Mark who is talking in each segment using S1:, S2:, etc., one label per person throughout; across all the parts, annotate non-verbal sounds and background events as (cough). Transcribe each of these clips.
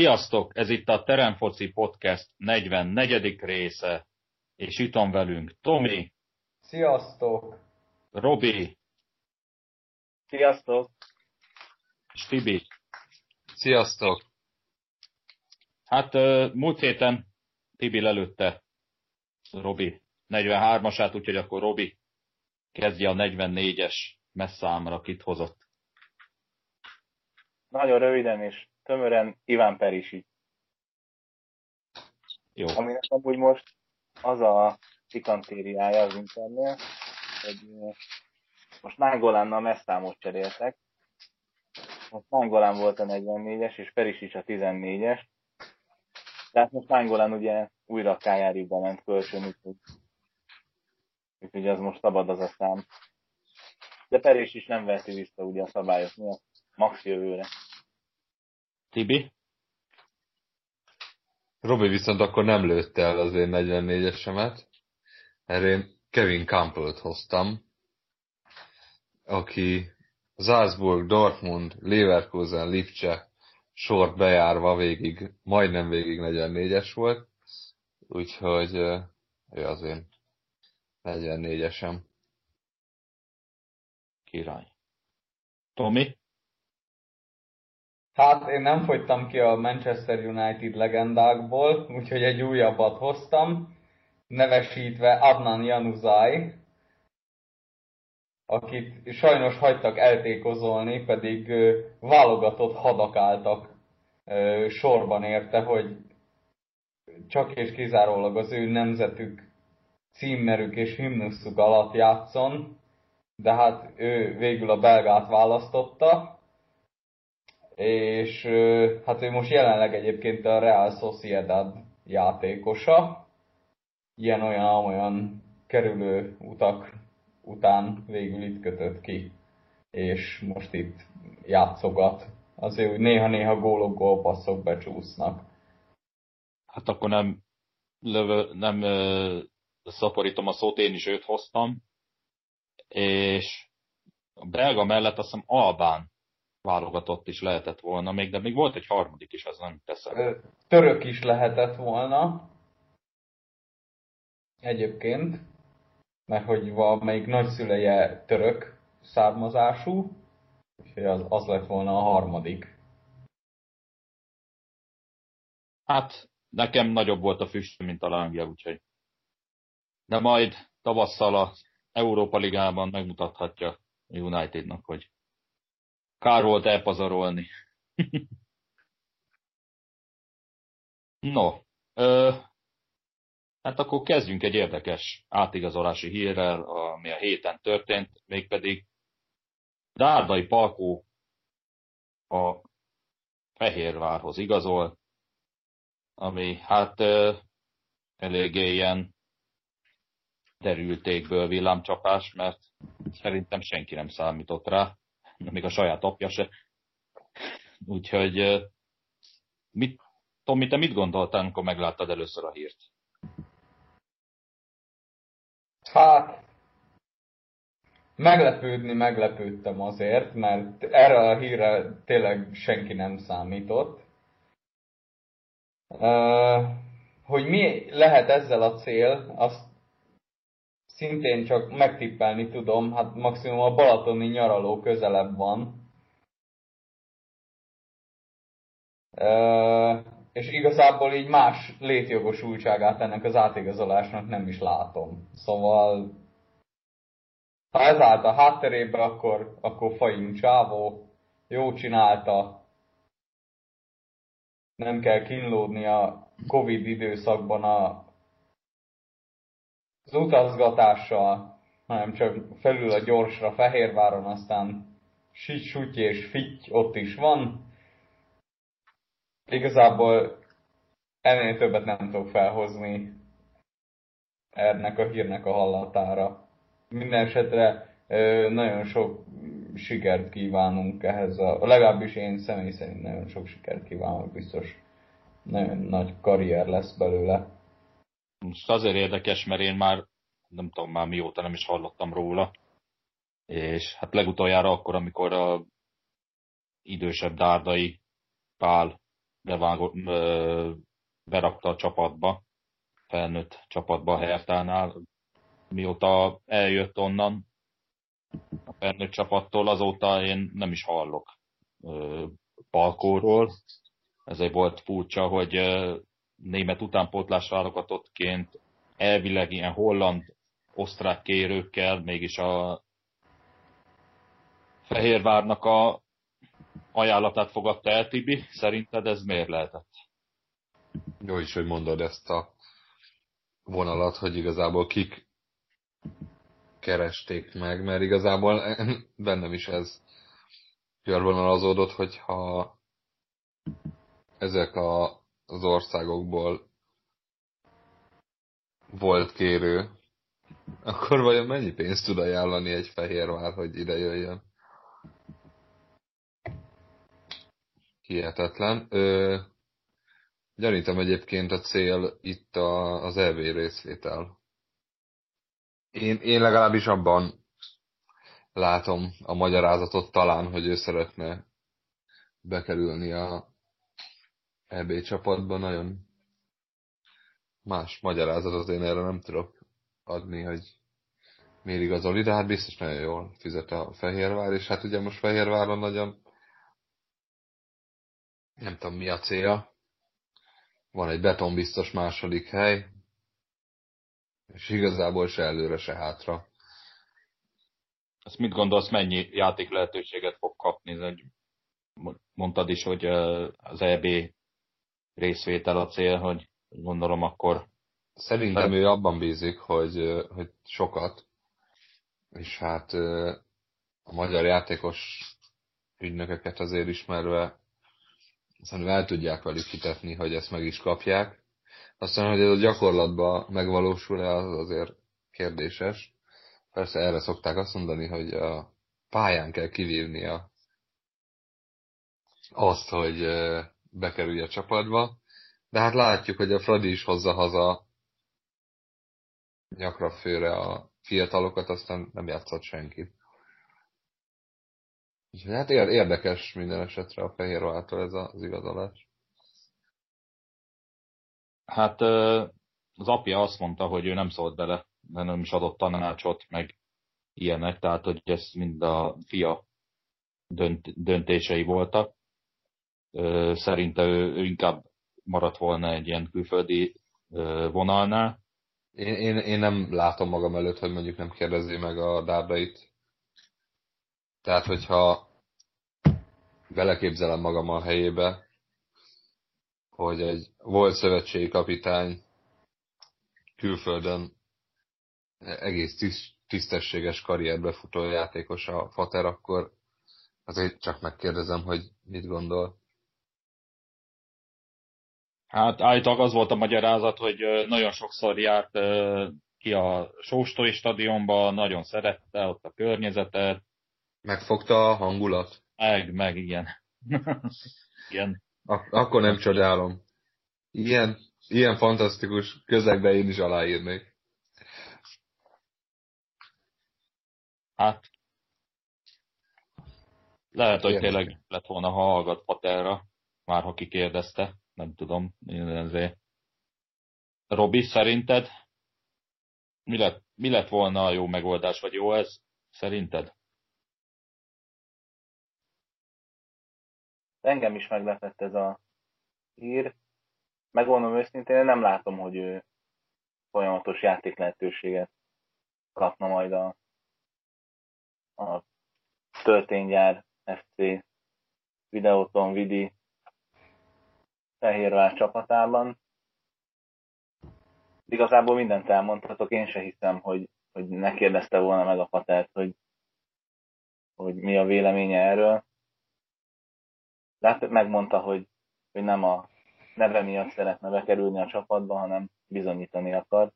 S1: Sziasztok! Ez itt a Teremfoci Podcast 44. része, és itt van velünk Tomi.
S2: Sziasztok!
S1: Robi.
S3: Sziasztok!
S1: És Tibi.
S4: Sziasztok!
S1: Hát múlt héten Tibi lelőtte Robi 43-asát, úgyhogy akkor Robi kezdje a 44-es messzámra, akit hozott.
S3: Nagyon röviden és tömören Iván Perisi.
S1: Jó.
S3: Aminek amúgy most az a pikantériája az internél, hogy most Nángolánnal messzámot cseréltek. Most Nángolán volt a 44-es, és Perisic a 14-es. Tehát most Nángolán ugye újra Kájáriba ment kölcsön, úgyhogy, úgyhogy az most szabad az a szám. De Peris is nem veheti vissza ugye a szabályok miatt, max jövőre.
S1: Tibi?
S4: Robi viszont akkor nem lőtte el az én 44-esemet. Erre én Kevin Campbell-t hoztam, aki Salzburg, Dortmund, Leverkusen, Lipcse sort bejárva végig, majdnem végig 44-es volt, úgyhogy ő az én 44-esem.
S1: Király. Tomi?
S2: Hát én nem fogytam ki a Manchester United legendákból, úgyhogy egy újabbat hoztam, nevesítve Adnan Januzaj, akit sajnos hagytak eltékozolni, pedig válogatott hadak álltak sorban érte, hogy csak és kizárólag az ő nemzetük címmerük és himnuszuk alatt játszon, de hát ő végül a belgát választotta, és hát ő most jelenleg egyébként a Real Sociedad játékosa, ilyen-olyan kerülő utak után végül itt kötött ki, és most itt játszogat. Azért úgy néha-néha gólok, gólpasszok becsúsznak.
S1: Hát akkor nem, lövö, nem ö, szaporítom a szót, én is őt hoztam, és a belga mellett azt hiszem Albán válogatott is lehetett volna még, de még volt egy harmadik is, az nem teszem.
S2: Török is lehetett volna. Egyébként. Mert hogy valamelyik nagyszüleje török származású, úgyhogy az, az lett volna a harmadik.
S1: Hát, nekem nagyobb volt a füst, mint a lángja, úgyhogy. De majd tavasszal a Európa Ligában megmutathatja Unitednak, hogy Kár volt elpazarolni. (laughs) no, ö, hát akkor kezdjünk egy érdekes átigazolási hírrel, ami a héten történt, mégpedig Dárdai Palkó a Fehérvárhoz igazol, ami hát ö, eléggé ilyen derültékből villámcsapás, mert szerintem senki nem számított rá még a saját apja se. Úgyhogy mit, Tomi, te mit gondoltál, amikor megláttad először a hírt?
S2: Hát, meglepődni meglepődtem azért, mert erre a hírre tényleg senki nem számított. Hogy mi lehet ezzel a cél, azt szintén csak megtippelni tudom, hát maximum a balatoni nyaraló közelebb van. Uh, és igazából így más létjogosultságát ennek az átigazolásnak nem is látom. Szóval, ha ez állt a hátterébe, akkor, akkor fajunk csávó, jó csinálta, nem kell kínlódni a Covid időszakban a az utazgatással, hanem csak felül a gyorsra Fehérváron, aztán sit, és fitty ott is van. Igazából ennél többet nem tudok felhozni ennek a hírnek a hallatára. Minden esetre nagyon sok sikert kívánunk ehhez, a, legalábbis én személy szerint nagyon sok sikert kívánok, biztos nagyon nagy karrier lesz belőle.
S1: Most azért érdekes, mert én már nem tudom már mióta nem is hallottam róla. És hát legutoljára akkor, amikor a idősebb Dárdai Pál bevágott, berakta a csapatba, felnőtt csapatba a Hertánál. Mióta eljött onnan a felnőtt csapattól, azóta én nem is hallok Palkóról. Ezért volt furcsa, hogy német utánpótlás válogatottként elvileg ilyen holland osztrák kérőkkel, mégis a Fehérvárnak a ajánlatát fogadta el Tibi. Szerinted ez miért lehetett?
S4: Jó is, hogy mondod ezt a vonalat, hogy igazából kik keresték meg, mert igazából (laughs) bennem is ez körvonalazódott, hogyha ezek a, az országokból volt kérő, akkor vajon mennyi pénzt tud ajánlani egy Fehérvár, hogy ide jöjjön? Hihetetlen. Ö, gyanítom egyébként a cél itt a, az EV részvétel. Én, én legalábbis abban látom a magyarázatot talán, hogy ő szeretne bekerülni a EB csapatba. Nagyon más magyarázatot én erre nem tudok adni, hogy miért igazol de hát biztos nagyon jól fizet a Fehérvár, és hát ugye most Fehérváron nagyon nem tudom mi a célja. Van egy betonbiztos második hely, és igazából se előre, se hátra.
S1: Ezt mit gondolsz, mennyi játék lehetőséget fog kapni? Mondtad is, hogy az EB részvétel a cél, hogy gondolom akkor...
S4: Szerintem ő abban bízik, hogy, hogy sokat, és hát a magyar játékos ügynököket azért ismerve szerintem el tudják velük hitetni, hogy ezt meg is kapják. Aztán, hogy ez a gyakorlatban megvalósul-e, az azért kérdéses. Persze erre szokták azt mondani, hogy a pályán kell kivívnia azt, hogy bekerülj a csapatba. De hát látjuk, hogy a Fradi is hozza haza nyakra főre a fiatalokat, aztán nem játszott senki. Úgyhogy hát érdekes minden esetre a Fehérvártól ez az igazolás.
S1: Hát az apja azt mondta, hogy ő nem szólt bele, de nem is adott tanácsot, meg ilyenek, tehát hogy ez mind a fia dönt, döntései voltak. Szerinte ő, ő inkább maradt volna egy ilyen külföldi vonalnál.
S4: Én, én, én nem látom magam előtt, hogy mondjuk nem kérdezi meg a dárdait. Tehát, hogyha beleképzelem magam a helyébe, hogy egy volt szövetségi kapitány külföldön egész tisztességes karrierbe futó játékos a Fater, akkor azért csak megkérdezem, hogy mit gondol.
S1: Hát állítólag az volt a magyarázat, hogy nagyon sokszor járt ki a Sóstói stadionba, nagyon szerette ott a környezetet.
S4: Megfogta a hangulat?
S1: Meg, meg, igen. (laughs) igen.
S4: Ak- akkor nem csodálom. Ilyen, ilyen fantasztikus közegbe én is aláírnék.
S1: Hát, lehet, hogy tényleg lett volna, ha hallgat Paterra, már ha kikérdezte, nem tudom, én ezért. Robi, szerinted mi lett, mi lett volna a jó megoldás, vagy jó ez, szerinted?
S3: Engem is meglepett ez a hír. Megmondom őszintén, én nem látom, hogy ő folyamatos játék lehetőséget kapna majd a, a tölténygyár FC Videoton Vidi Fehérvár csapatában. Igazából mindent elmondhatok, én se hiszem, hogy, hogy ne kérdezte volna meg a Patert, hogy, hogy mi a véleménye erről. Hát megmondta, hogy, hogy nem a neve miatt szeretne bekerülni a csapatba, hanem bizonyítani akar.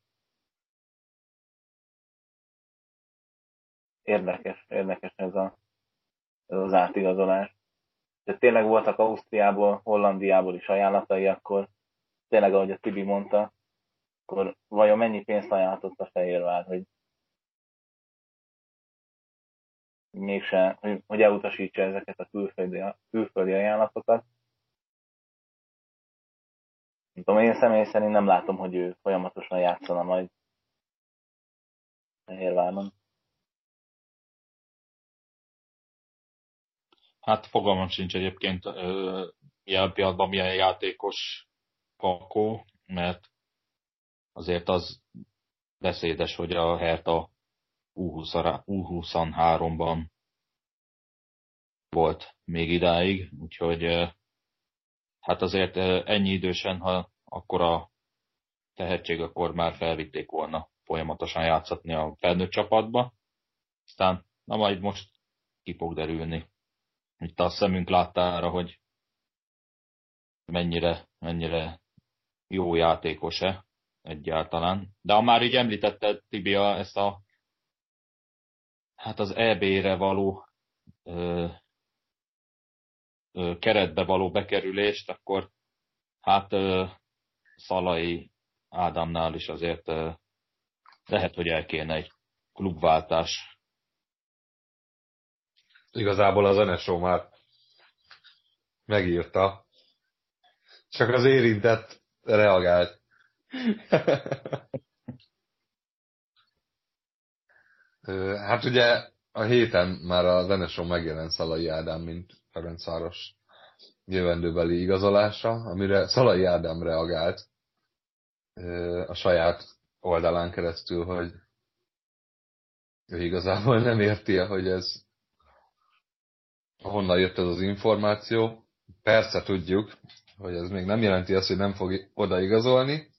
S3: Érdekes, érdekes ez, a, ez az átigazolás. De tényleg voltak Ausztriából, Hollandiából is ajánlatai, akkor tényleg, ahogy a Tibi mondta, akkor vajon mennyi pénzt ajánlott a Fehérvár, hogy mégse, hogy, hogy elutasítsa ezeket a külföldi, külföldi ajánlatokat. Nem tudom, én személy szerint nem látom, hogy ő folyamatosan játszana majd Fehérváron.
S1: Hát fogalmam sincs egyébként ilyen pillanatban milyen játékos Kakó, mert azért az beszédes, hogy a Herta U23-ban volt még idáig, úgyhogy hát azért ennyi idősen, ha akkor a tehetség, akkor már felvitték volna folyamatosan játszatni a felnőtt csapatba. Aztán, na majd most ki fog derülni. Itt a szemünk láttára, hogy mennyire, mennyire jó játékos-e egyáltalán. De ha már így említetted, Tibia, ezt a hát az EB-re való ö, ö, keretbe való bekerülést, akkor hát ö, Szalai Ádámnál is azért ö, lehet, hogy el kéne egy klubváltás.
S4: Igazából az NSO már megírta, csak az érintett reagált. (laughs) hát ugye a héten már a NSO megjelent Szalai Ádám, mint Ferencváros jövendőbeli igazolása, amire Szalai Ádám reagált a saját oldalán keresztül, hogy ő igazából nem érti, hogy ez honnan jött ez az információ. Persze tudjuk, hogy ez még nem jelenti azt, hogy nem fog odaigazolni.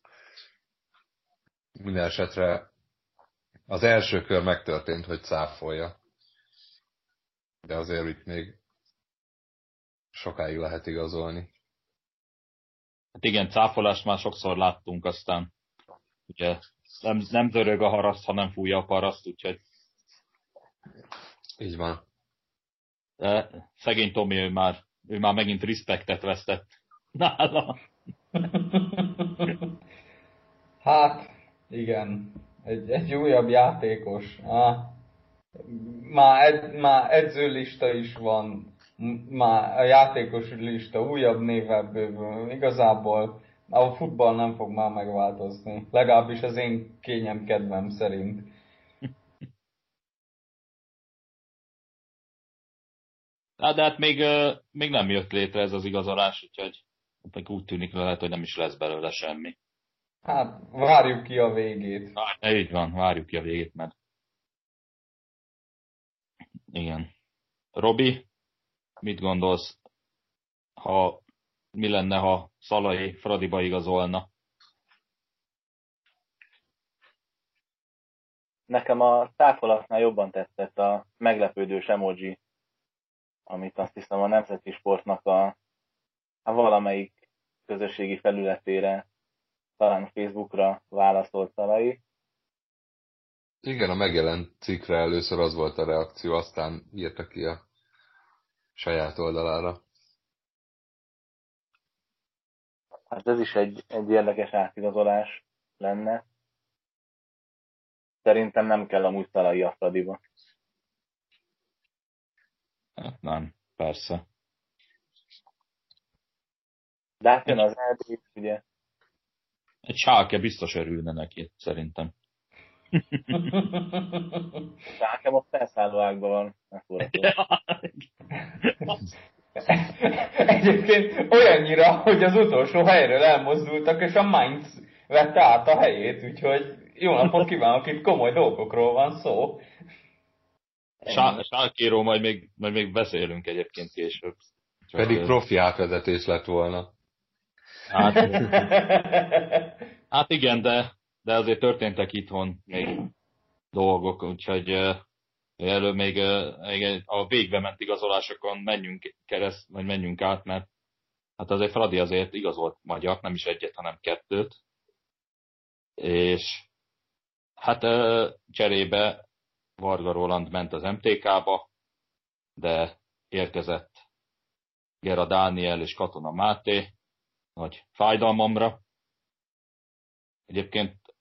S4: Minden esetre az első kör megtörtént, hogy cáfolja. De azért itt még sokáig lehet igazolni.
S1: Hát igen, cáfolást már sokszor láttunk, aztán ugye nem, nem zörög a haraszt, hanem fújja a paraszt, úgyhogy...
S4: Így van.
S1: De szegény Tomi, ő már, ő már megint respektet vesztett nála. (laughs)
S2: hát, igen. Egy, egy újabb játékos. Ah. Már, ed, már edzőlista is van, már a játékos lista újabb névvel bővül. Igazából a futball nem fog már megváltozni. Legalábbis az én kényem kedvem szerint.
S1: Hát, de hát még, még nem jött létre ez az igazolás, úgyhogy meg úgy tűnik lehet, hogy nem is lesz belőle semmi.
S2: Hát, várjuk ki a végét.
S1: Hát, így van, várjuk ki a végét, mert igen. Robi, mit gondolsz, ha mi lenne, ha Szalai Fradiba igazolna?
S3: Nekem a táfolatnál jobban tetszett a meglepődős emoji, amit azt hiszem a Nemzeti Sportnak a, a valamelyik közösségi felületére, talán Facebookra válaszolt Szalai.
S4: Igen, a megjelent cikkre először az volt a reakció, aztán írta ki a saját oldalára.
S3: Hát ez is egy, egy érdekes átigazolás lenne. Szerintem nem kell amúgy Szalai a Fradiba.
S1: Hát nem, persze.
S3: De hát jön az LB, ugye.
S1: Egy sálke biztos örülne neki, szerintem.
S3: Sálke most felszálló ágban van. (laughs)
S2: Egyébként olyannyira, hogy az utolsó helyről elmozdultak, és a Mainz vette át a helyét, úgyhogy jó napot kívánok, itt komoly dolgokról van szó.
S1: Sálkéról majd még, majd még beszélünk egyébként később.
S4: Csak Pedig profi átvezetés lett volna.
S1: Hát, hát igen, de, de azért történtek itthon még dolgok, úgyhogy előbb még, még a végbe ment igazolásokon menjünk kereszt, vagy menjünk át, mert hát azért Fradi azért igazolt magyar, nem is egyet, hanem kettőt. És hát cserébe Varga Roland ment az MTK-ba, de érkezett Gera Dániel és Katona Máté, nagy fájdalmamra. Egyébként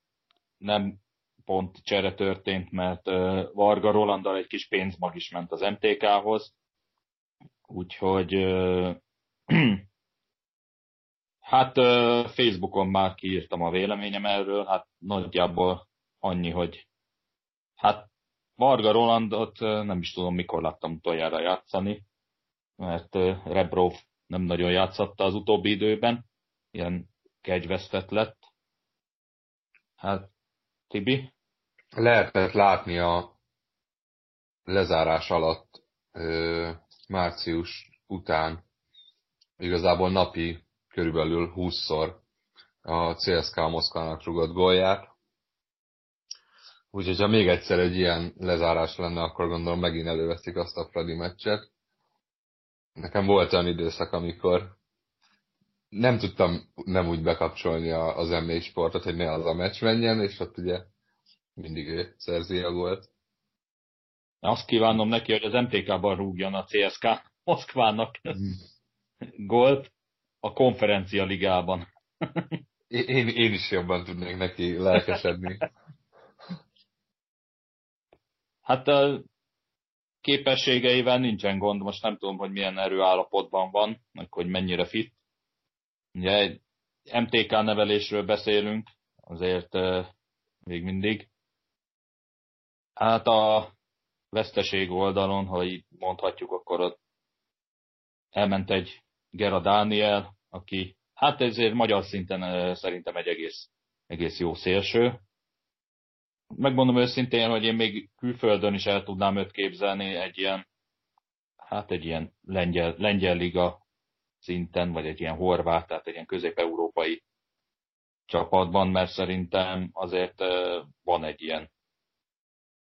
S1: nem pont csere történt, mert Varga Rolandal egy kis pénzmag is ment az MTK-hoz. Úgyhogy (clears throat) Hát Facebookon már kiírtam a véleményem erről, hát nagyjából annyi, hogy hát Varga Rolandot nem is tudom, mikor láttam utoljára játszani, mert Rebrov nem nagyon játszotta az utóbbi időben, ilyen kegyvesztett lett. Hát, Tibi?
S4: Lehetett látni a lezárás alatt március után igazából napi körülbelül 20-szor a CSK Moszkvának rugott gólját. Úgyhogy ha még egyszer egy ilyen lezárás lenne, akkor gondolom megint előveszik azt a Fradi meccset. Nekem volt olyan időszak, amikor nem tudtam nem úgy bekapcsolni az m sportot, hogy ne az a meccs menjen, és ott ugye mindig ő szerzi a gólt.
S1: Azt kívánom neki, hogy az MTK-ban rúgjon a CSK Moszkvának hmm. gólt a konferencia ligában.
S4: én, én is jobban tudnék neki lelkesedni. (laughs)
S1: Hát a képességeivel nincsen gond, most nem tudom, hogy milyen erőállapotban van, meg hogy mennyire fit. Ugye MTK nevelésről beszélünk, azért még mindig. Hát a veszteség oldalon, ha így mondhatjuk, akkor ott elment egy Gera Dániel, aki hát ezért magyar szinten szerintem egy egész, egész jó szélső. Megmondom őszintén, hogy én még külföldön is el tudnám őt képzelni egy ilyen, hát egy ilyen lengyel, lengyel liga szinten, vagy egy ilyen horvát, tehát egy ilyen közép-európai csapatban, mert szerintem azért van egy ilyen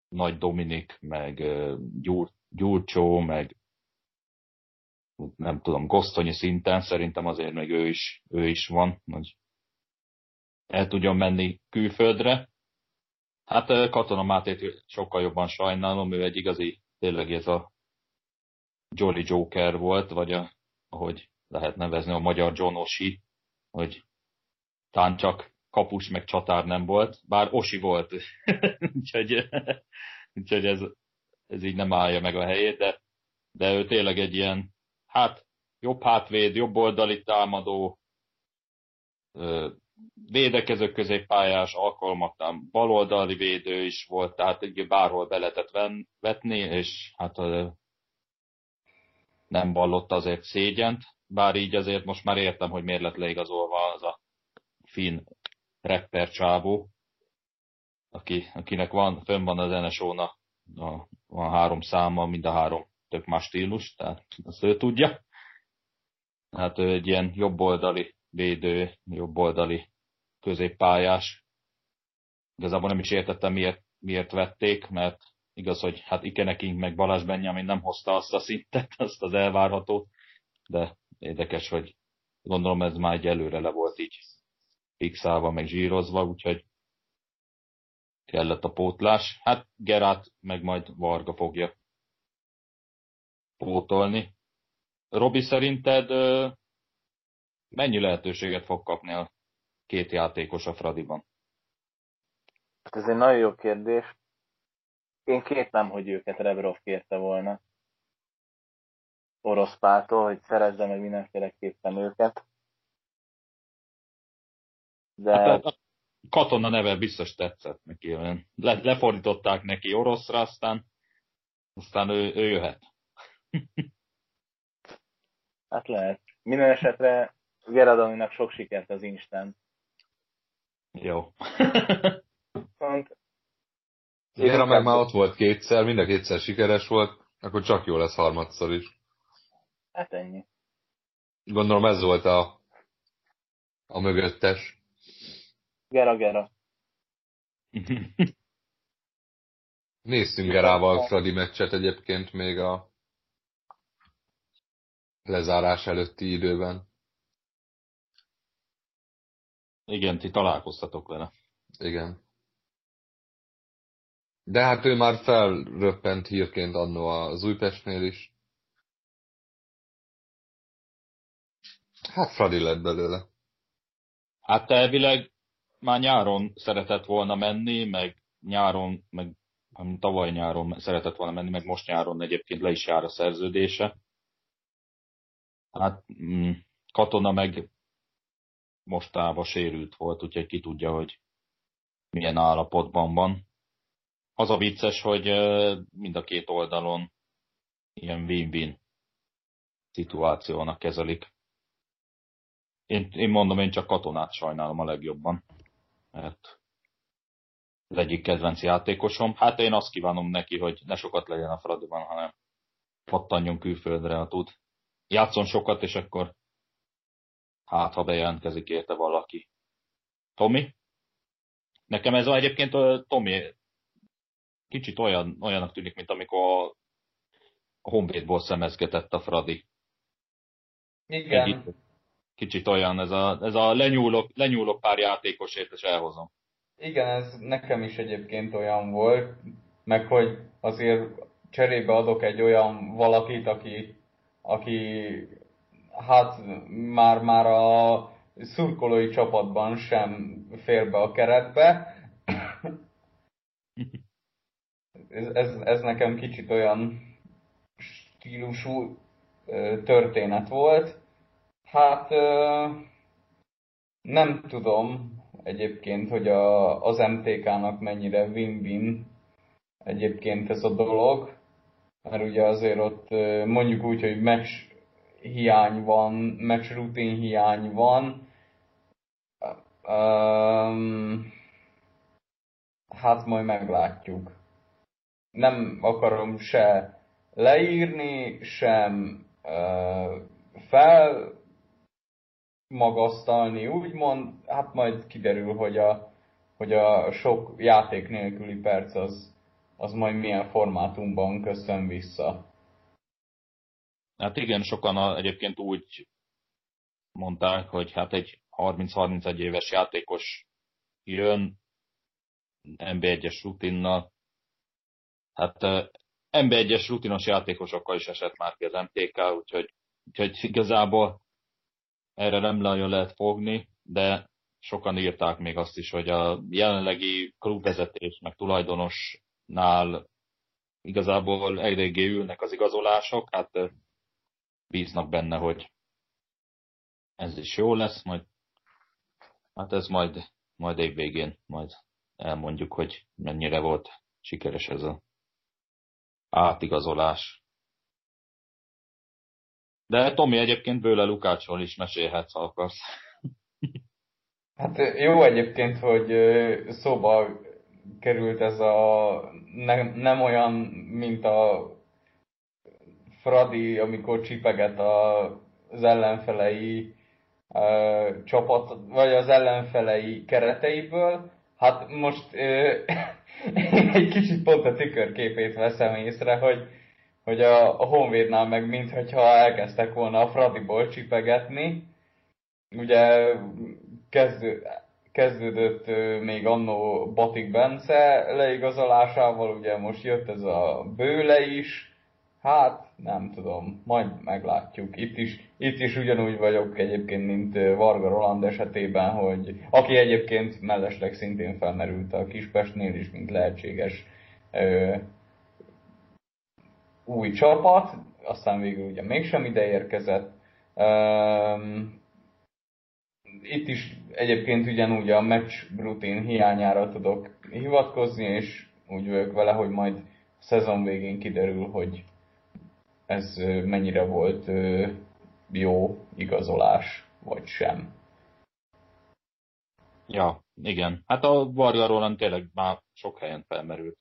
S1: nagy Dominik, meg Gyur, Gyurcsó, meg nem tudom, Gosztonyi szinten szerintem azért még ő is, ő is van, hogy el tudjon menni külföldre. Hát Katona Mátét sokkal jobban sajnálom, ő egy igazi, tényleg ez a Jolly Joker volt, vagy a, ahogy lehet nevezni, a magyar John Osi, hogy tán csak kapus meg csatár nem volt, bár Osi volt, (laughs) úgyhogy, úgyhogy ez, ez így nem állja meg a helyét, de, de ő tényleg egy ilyen, hát jobb hátvéd, jobb oldali támadó, védekező középpályás alkalmatlan baloldali védő is volt, tehát bárhol be lehetett vetni, és hát nem vallott azért szégyent, bár így azért most már értem, hogy miért lett leigazolva az a finn rapper csávó, aki, akinek van, fönn van az NSO-na, van három száma, mind a három tök más stílus, tehát azt ő tudja. Hát ő egy ilyen jobboldali védő, jobboldali középpályás. Igazából nem is értettem, miért, miért vették, mert igaz, hogy hát Ikenekink meg Balázs Benjamin nem hozta azt a szintet, (laughs) azt az elvárhatót, de érdekes, hogy gondolom ez már egy előre le volt így fixálva, meg zsírozva, úgyhogy kellett a pótlás. Hát Gerát meg majd Varga fogja pótolni. Robi, szerinted mennyi lehetőséget fog kapni a két játékos a Fradiban?
S3: Hát ez egy nagyon jó kérdés. Én kétlem, hogy őket Rebrov kérte volna orosz pártól, hogy szerezze meg mindenféleképpen őket.
S1: De... Hát, a katona neve biztos tetszett neki. Le, lefordították neki oroszra, aztán, aztán ő, ő jöhet.
S3: hát lehet. Minden esetre Geradoninak sok sikert az Instán.
S1: Jó.
S3: Pont.
S4: Igen, meg már ott volt kétszer, mind a kétszer sikeres volt, akkor csak jó lesz harmadszor is.
S3: Hát ennyi.
S4: Gondolom ez volt a, a mögöttes.
S3: Gera, Gera.
S4: Néztünk Gerával Fradi meccset egyébként még a lezárás előtti időben.
S1: Igen, ti találkoztatok vele.
S4: Igen. De hát ő már felröppent hírként annó az Újpestnél is. Hát Fradi lett belőle.
S1: Hát elvileg már nyáron szeretett volna menni, meg nyáron, meg tavaly nyáron szeretett volna menni, meg most nyáron egyébként le is jár a szerződése. Hát mm, Katona meg mostában sérült volt, úgyhogy ki tudja, hogy milyen állapotban van. Az a vicces, hogy mind a két oldalon ilyen win-win szituációnak kezelik. Én, én mondom, én csak katonát sajnálom a legjobban, mert az egyik kedvenc játékosom. Hát én azt kívánom neki, hogy ne sokat legyen a Fradiban, hanem pattanjon külföldre, ha tud. Játszon sokat, és akkor hát, ha bejelentkezik érte valaki. Tomi? Nekem ez egyébként Tomi kicsit olyan, olyanak tűnik, mint amikor a Honvédból szemezgetett a Fradi.
S2: Igen. Egy,
S1: kicsit olyan, ez a, ez a lenyúlok, lenyúlok pár játékosért, és elhozom.
S2: Igen, ez nekem is egyébként olyan volt, meg hogy azért cserébe adok egy olyan valakit, aki, aki hát már, már a szurkolói csapatban sem fér be a keretbe. ez, ez, ez nekem kicsit olyan stílusú történet volt. Hát nem tudom egyébként, hogy a, az MTK-nak mennyire win-win egyébként ez a dolog, mert ugye azért ott mondjuk úgy, hogy meccs hiány van, meccs rutin hiány van. Um, hát majd meglátjuk. Nem akarom se leírni, sem uh, fel magasztalni, úgymond, hát majd kiderül, hogy a, hogy a sok játék nélküli perc az, az majd milyen formátumban köszön vissza.
S1: Hát igen, sokan egyébként úgy mondták, hogy hát egy 30-31 éves játékos jön MB1-es rutinnal. Hát MB1-es rutinos játékosokkal is esett már ki az MTK, úgyhogy, úgyhogy igazából erre nem nagyon lehet fogni, de sokan írták még azt is, hogy a jelenlegi klubvezetés meg tulajdonosnál igazából eléggé ülnek az igazolások, hát bíznak benne, hogy ez is jó lesz, majd hát ez majd, majd év végén majd elmondjuk, hogy mennyire volt sikeres ez a átigazolás. De Tomi egyébként Bőle Lukácsról is mesélhetsz, ha akarsz. (laughs)
S2: Hát jó egyébként, hogy szóba került ez a nem, nem olyan, mint a Fradi, amikor csipeget a, az ellenfelei uh, csapat, vagy az ellenfelei kereteiből. Hát most uh, egy kicsit pont a tükörképét veszem észre, hogy hogy a, a Honvédnál meg mintha elkezdtek volna a Fradiból csipegetni. Ugye kezdő, kezdődött még annó Batik Bence leigazolásával, ugye most jött ez a bőle is, hát nem tudom, majd meglátjuk. Itt is, itt is ugyanúgy vagyok egyébként, mint Varga Roland esetében, hogy aki egyébként mellesleg szintén felmerült a Kispestnél is, mint lehetséges új csapat, aztán végül ugye mégsem ide érkezett. Um, itt is egyébként ugyanúgy a meccs rutin hiányára tudok hivatkozni, és úgy vagyok vele, hogy majd szezon végén kiderül, hogy ez mennyire volt jó igazolás, vagy sem.
S1: Ja, igen. Hát a Varga Roland tényleg már sok helyen felmerült.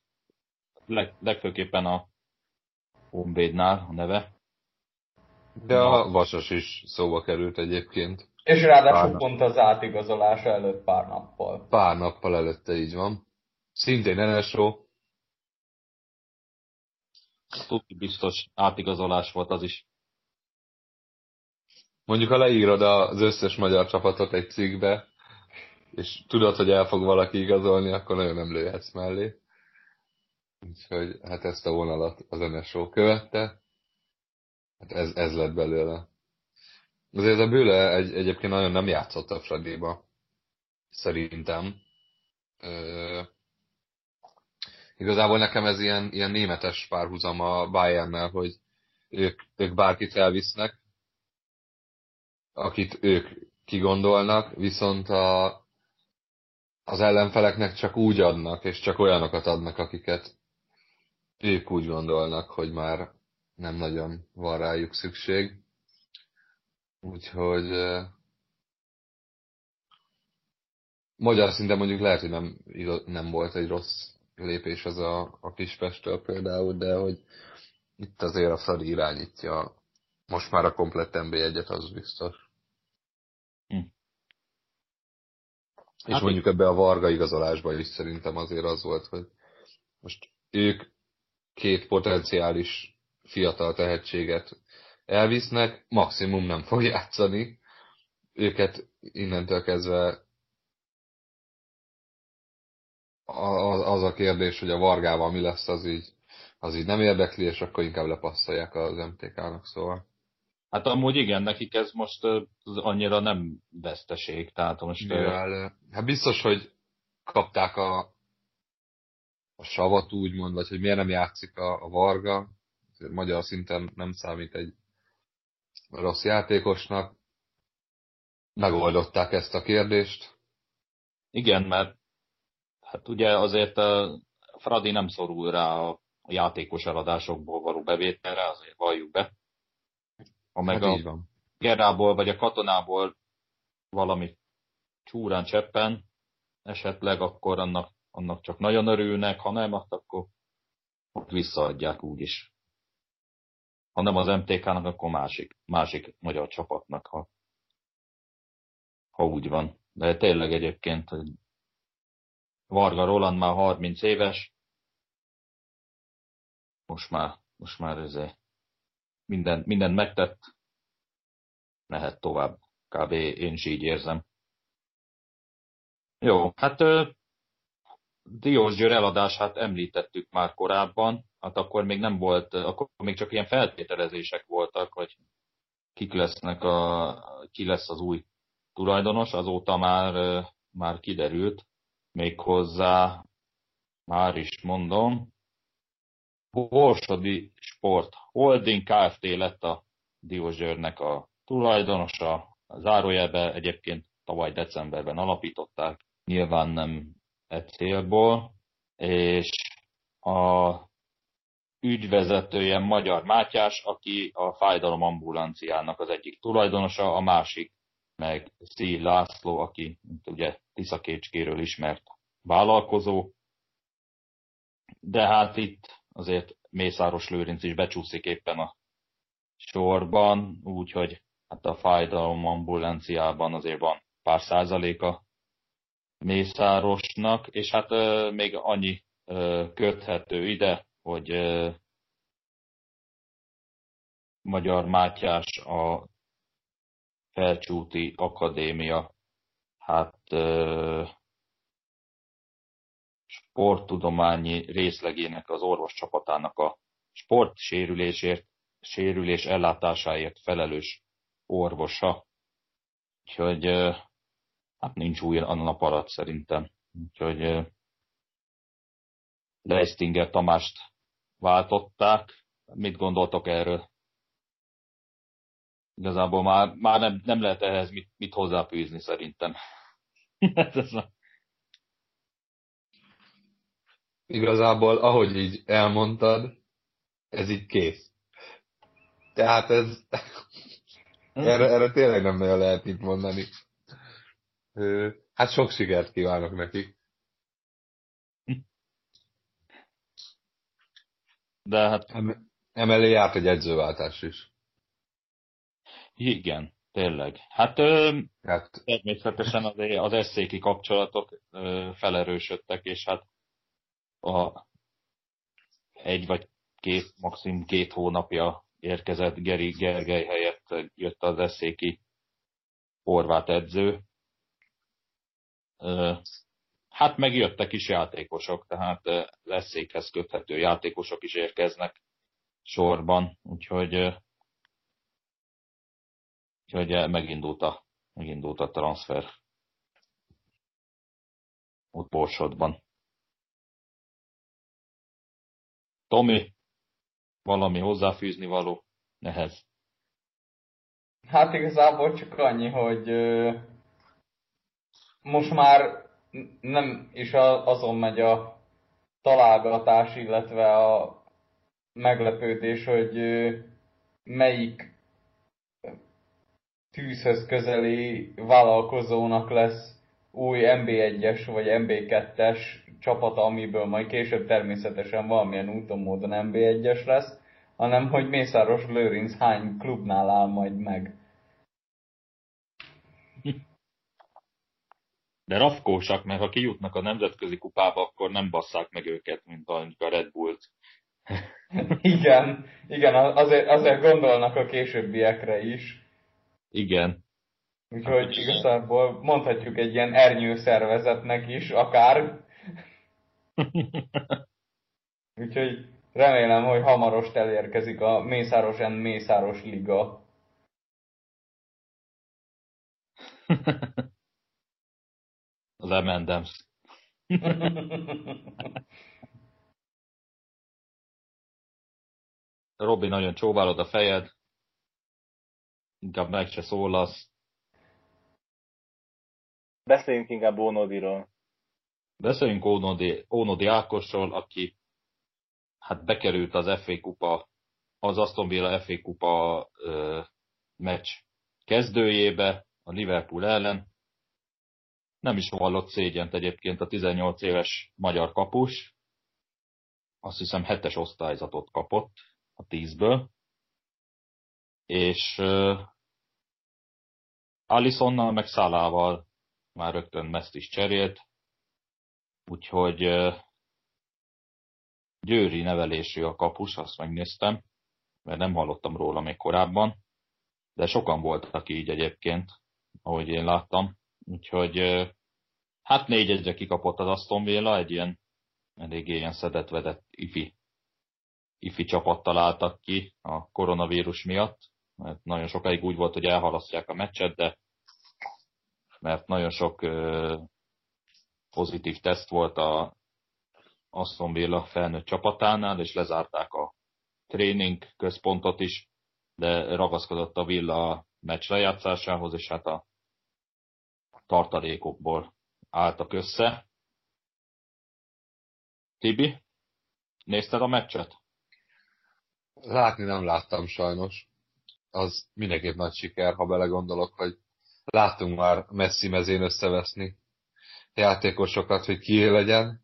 S1: Leg, legfőképpen a Honvédnál a neve.
S4: De a Vasas is szóba került egyébként.
S2: És ráadásul pont az átigazolása előtt pár nappal.
S4: Pár nappal előtte így van. Szintén NSO.
S1: Tudni biztos átigazolás volt az is.
S4: Mondjuk, ha leírod az összes magyar csapatot egy cikkbe, és tudod, hogy el fog valaki igazolni, akkor nagyon nem lőhetsz mellé. Úgyhogy hát ezt a vonalat az NSO követte. Hát ez, ez lett belőle. Azért a Bőle egy, egyébként nagyon nem játszott a Fradiba. Szerintem. Ö, igazából nekem ez ilyen, ilyen németes párhuzam a Bayernnel, hogy ők, ők bárkit elvisznek, akit ők kigondolnak, viszont a, az ellenfeleknek csak úgy adnak, és csak olyanokat adnak, akiket ők úgy gondolnak, hogy már nem nagyon van rájuk szükség. Úgyhogy magyar szinten mondjuk lehet, hogy nem, nem volt egy rossz lépés az a, a Kispestől például, de hogy itt azért a Fradi irányítja most már a komplett NB1-et, az biztos. Hm. És hát mondjuk ebbe a Varga igazolásban is szerintem azért az volt, hogy most ők két potenciális fiatal tehetséget elvisznek, maximum nem fog játszani. Őket innentől kezdve az a kérdés, hogy a Vargával mi lesz, az így, az így nem érdekli, és akkor inkább lepasszolják az MTK-nak, szóval.
S1: Hát amúgy igen, nekik ez most annyira nem veszteség, tehát most...
S4: Mivel, hát biztos, hogy kapták a, a savat úgymond, vagy hogy miért nem játszik a, a Varga, magyar szinten nem számít egy rossz játékosnak. Megoldották ezt a kérdést.
S1: Igen, mert hát ugye azért a Fradi nem szorul rá a játékos eladásokból való bevételre, azért valljuk be. Ha meg hát a. Gerából vagy a katonából valami csúrán cseppen, esetleg akkor annak, annak csak nagyon örülnek, ha nem, akkor ott visszaadják úgyis. Ha nem az MTK-nak, akkor másik, másik magyar csapatnak, ha, ha úgy van. De tényleg egyébként Varga Roland már 30 éves, most már, most már ez minden, minden megtett, mehet tovább. Kb. én is így érzem. Jó, hát Diós Győr eladását említettük már korábban, hát akkor még nem volt, akkor még csak ilyen feltételezések voltak, hogy kik lesznek a, ki lesz az új tulajdonos, azóta már, már kiderült, méghozzá, már is mondom, Borsodi Sport Holding Kft. lett a Diózsőrnek a tulajdonosa, zárójelbe egyébként tavaly decemberben alapították, nyilván nem egy célból, és a ügyvezetője Magyar Mátyás, aki a fájdalom ambulanciának az egyik tulajdonosa, a másik meg Szí László, aki ugye Tiszakécskéről ismert vállalkozó. De hát itt azért Mészáros Lőrinc is becsúszik éppen a sorban, úgyhogy hát a fájdalom ambulanciában azért van pár százaléka Mészárosnak, és hát euh, még annyi euh, köthető ide, hogy euh, Magyar Mátyás a Felcsúti Akadémia hát sporttudományi részlegének az orvos csapatának a sportsérülésért, sérülés ellátásáért felelős orvosa. Úgyhogy hát nincs új a nap alatt szerintem. Úgyhogy Leistinger Tamást váltották. Mit gondoltok erről? Igazából már, már nem, nem lehet ehhez mit, mit hozzáfűzni szerintem. (laughs)
S4: Igazából, ahogy így elmondtad, ez így kész. Tehát ez... erre, erre tényleg nem nagyon lehet mit mondani. Hát sok sikert kívánok neki.
S1: De hát...
S4: Emellé járt egy edzőváltás is.
S1: Igen, tényleg. Hát, ö, hát. természetesen az, az eszéki kapcsolatok ö, felerősödtek, és hát a egy vagy két, maximum két hónapja érkezett Geri Gergely helyett jött az eszéki horvát edző. Hát megjöttek is játékosok, tehát az eszékhez köthető játékosok is érkeznek sorban, úgyhogy Úgyhogy megindult a, megindult a transfer ott Borsodban. Tomi, valami hozzáfűzni való nehez.
S2: Hát igazából csak annyi, hogy most már nem is azon megy a találgatás, illetve a meglepődés, hogy melyik tűzhöz közeli vállalkozónak lesz új MB1-es vagy MB2-es csapata, amiből majd később természetesen valamilyen úton módon MB1-es lesz, hanem hogy Mészáros Lőrinc hány klubnál áll majd meg.
S1: De rafkósak, mert ha kijutnak a nemzetközi kupába, akkor nem basszák meg őket, mint a Red Bullt.
S2: igen, igen, azért, azért gondolnak a későbbiekre is.
S1: Igen.
S2: Úgyhogy hát, igazából mondhatjuk egy ilyen ernyő szervezetnek is, akár. (laughs) Úgyhogy remélem, hogy hamarost elérkezik a Mészáros N. Mészáros Liga. (laughs)
S1: Az Emendems. (laughs) Robi, nagyon csóválod a fejed. Inkább meg se szólasz.
S3: Beszéljünk inkább Ónodiról.
S1: Beszéljünk Ónodi, Ónodi Ákosról, aki hát bekerült az FA kupa, az Aston Villa FA kupa ö, meccs kezdőjébe a Liverpool ellen. Nem is vallott szégyent egyébként a 18 éves magyar kapus. Azt hiszem hetes osztályzatot kapott a tízből. És Alisonnal meg Szalával már rögtön meszt is cserélt, úgyhogy győri nevelésű a kapus, azt megnéztem, mert nem hallottam róla még korábban, de sokan voltak így egyébként, ahogy én láttam. Úgyhogy hát négy egyre kikapott az Aston Villa, egy ilyen eléggé ilyen szedett-vedett ifi, ifi csapattal álltak ki a koronavírus miatt, mert nagyon sokáig úgy volt, hogy elhalasztják a meccset, de mert nagyon sok pozitív teszt volt a Aston Villa felnőtt csapatánál, és lezárták a tréning központot is, de ragaszkodott a Villa meccs lejátszásához, és hát a tartalékokból álltak össze. Tibi, nézted a meccset?
S4: Látni nem láttam sajnos. Az mindenképp nagy siker, ha belegondolok, hogy láttunk már Messi mezén összeveszni játékosokat, hogy ki legyen.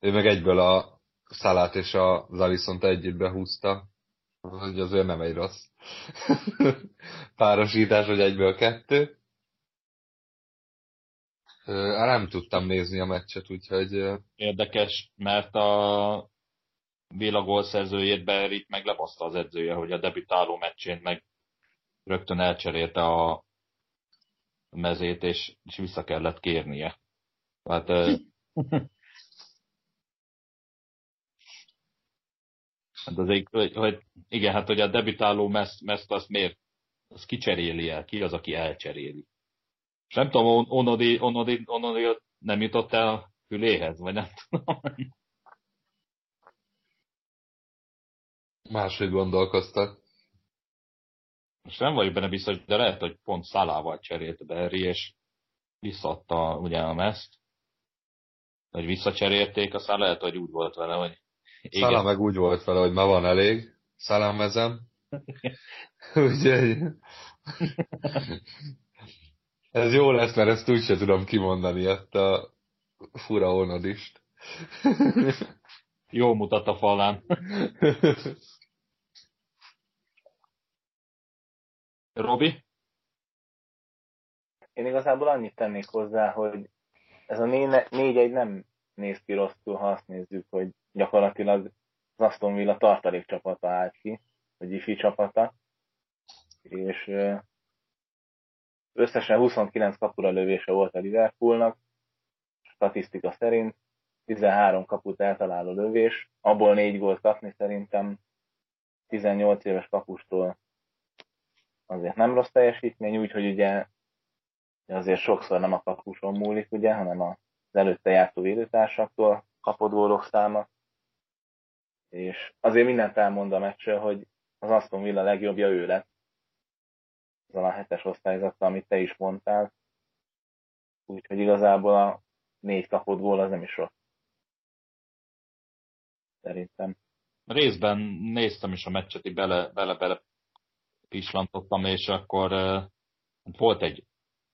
S4: Ő meg egyből a Szalát és a Zalisont együtt behúzta. Hogy azért nem egy rossz (laughs) párosítás, hogy egyből kettő. Nem tudtam nézni a meccset, úgyhogy...
S1: Érdekes, mert a Villa gólszerzőjét Berit meg lebaszta az edzője, hogy a debütáló meccsén meg rögtön elcserélte a mezét, és, és vissza kellett kérnie. Hát, (laughs) hát azért, hogy, hogy, igen, hát hogy a debütáló meszt, meszt azt miért, az kicseréli el, ki az, aki elcseréli. És nem tudom, Onodi, Onodi, Onodi nem jutott el a füléhez, vagy nem tudom.
S4: Máshogy gondolkoztak.
S1: Most nem vagyok benne biztos, de lehet, hogy pont Szalával cserélt Berri, és visszadta ugye a meszt. Vagy visszacserélték, aztán lehet, hogy úgy volt vele, hogy
S4: igen. Szala meg úgy volt vele, hogy ma van elég, szalámezem. (laughs) Úgyhogy ez jó lesz, mert ezt úgyse tudom kimondani, ezt a fura onadist.
S1: Jó mutat a falán. (laughs) Robi?
S3: Én igazából annyit tennék hozzá, hogy ez a négy-egy nem néz ki rosszul, ha azt nézzük, hogy gyakorlatilag az Aston Villa tartalék csapata állt ki, vagy ifi csapata, és összesen 29 kapura lövése volt a Liverpoolnak, statisztika szerint, 13 kaput eltaláló lövés, abból 4 gólt kapni szerintem 18 éves kapustól azért nem rossz teljesítmény, úgyhogy ugye azért sokszor nem a kapuson múlik, ugye, hanem az előtte jártó védőtársaktól kapott gólok száma. És azért mindent elmond a meccsről, hogy az Aston Villa legjobbja ő lett. azzal a hetes osztályzattal, amit te is mondtál. Úgyhogy igazából a négy kapott gól az nem is rossz. Szerintem.
S1: Részben néztem is a meccset, bele, bele, bele pislantottam, és akkor uh, volt egy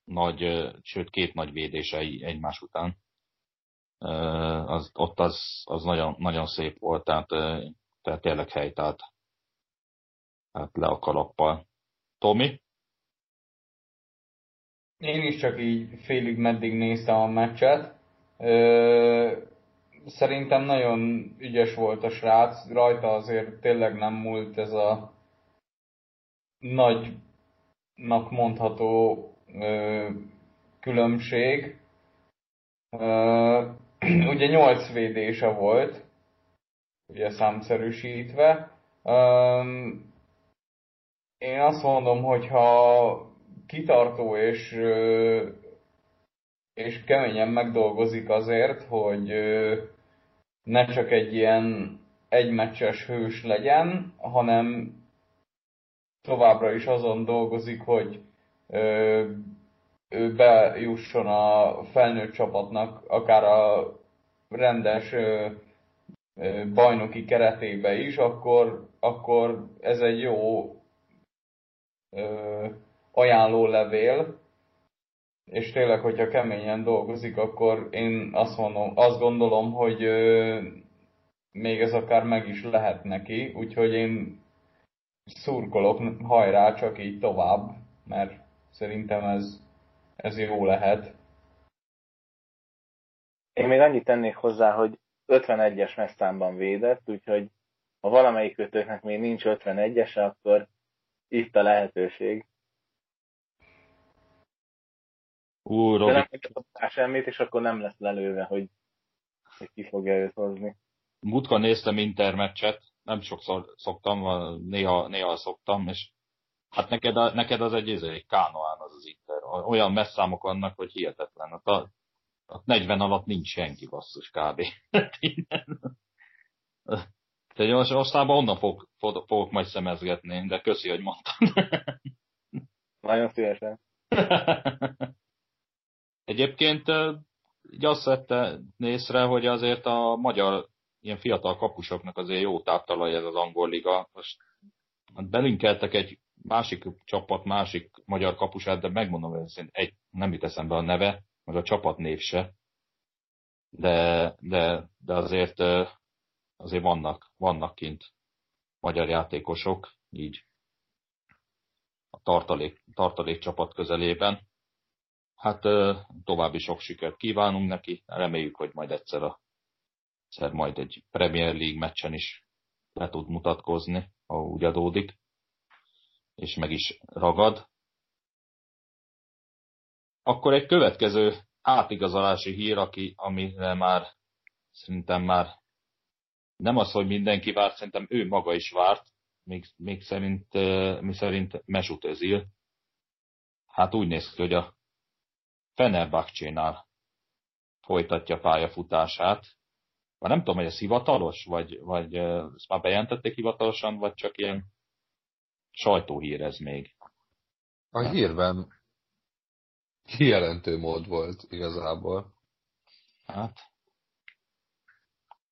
S1: nagy, sőt két nagy védése egymás után. Az, ott az, az nagyon, nagyon szép volt, tehát, tehát tényleg helytált hát le a kalappal. Tomi?
S2: Én is csak így félig meddig néztem a meccset. Ö, szerintem nagyon ügyes volt a srác, rajta azért tényleg nem múlt ez a nagynak mondható ö, különbség. Ö, (clears throat) ugye 8 védése volt, ugye számszerűsítve. Ö, én azt mondom, hogy ha kitartó és, és keményen megdolgozik azért, hogy ne csak egy ilyen egymeccses hős legyen, hanem továbbra is azon dolgozik, hogy ő bejusson a felnőtt csapatnak, akár a rendes bajnoki keretébe is, akkor, akkor ez egy jó ajánlólevél, és tényleg, hogyha keményen dolgozik, akkor én azt mondom, azt gondolom, hogy még ez akár meg is lehet neki, úgyhogy én szurkolok, hajrá, csak így tovább, mert szerintem ez, ez jó lehet.
S3: Én még annyit tennék hozzá, hogy 51-es messzámban védett, úgyhogy ha valamelyik kötőknek még nincs 51-es, akkor itt a lehetőség.
S1: Ú, Robi. De
S3: nem semmit, és akkor nem lesz lelőve, hogy, hogy ki fogja őt hozni.
S1: Mutka néztem intermeccset, nem sokszor szoktam, néha, néha szoktam, és hát neked, a, neked az egy, egy kánoán az az Inter. Olyan messzámok vannak, hogy hihetetlen. A, a 40 alatt nincs senki basszus kb. (laughs) Tehát most aztán onnan fog, fog, fogok majd szemezgetni, de köszi, hogy mondtam. (laughs)
S3: Nagyon szívesen. (laughs)
S1: Egyébként így azt vette észre, hogy azért a magyar ilyen fiatal kapusoknak azért jó táptalaj ez az angol liga. Most belinkeltek egy másik csapat, másik magyar kapusát, de megmondom őszintén, egy, nem jut eszembe a neve, meg a csapat név se. De, de, de azért, azért vannak, vannak kint magyar játékosok, így a tartalék, tartalék csapat közelében. Hát további sok sikert kívánunk neki, reméljük, hogy majd egyszer, a, egyszer majd egy Premier League meccsen is le tud mutatkozni, ha úgy adódik, és meg is ragad. Akkor egy következő átigazolási hír, aki, amire már szerintem már nem az, hogy mindenki várt, szerintem ő maga is várt, még, még szerint, mi szerint Mesut Özil. Hát úgy néz ki, hogy a Fenerbahcsénál folytatja pályafutását. Már nem tudom, hogy ez hivatalos, vagy, vagy ezt már bejelentették hivatalosan, vagy csak ilyen sajtóhír ez még.
S4: A hírben kijelentő mód volt igazából.
S1: Hát.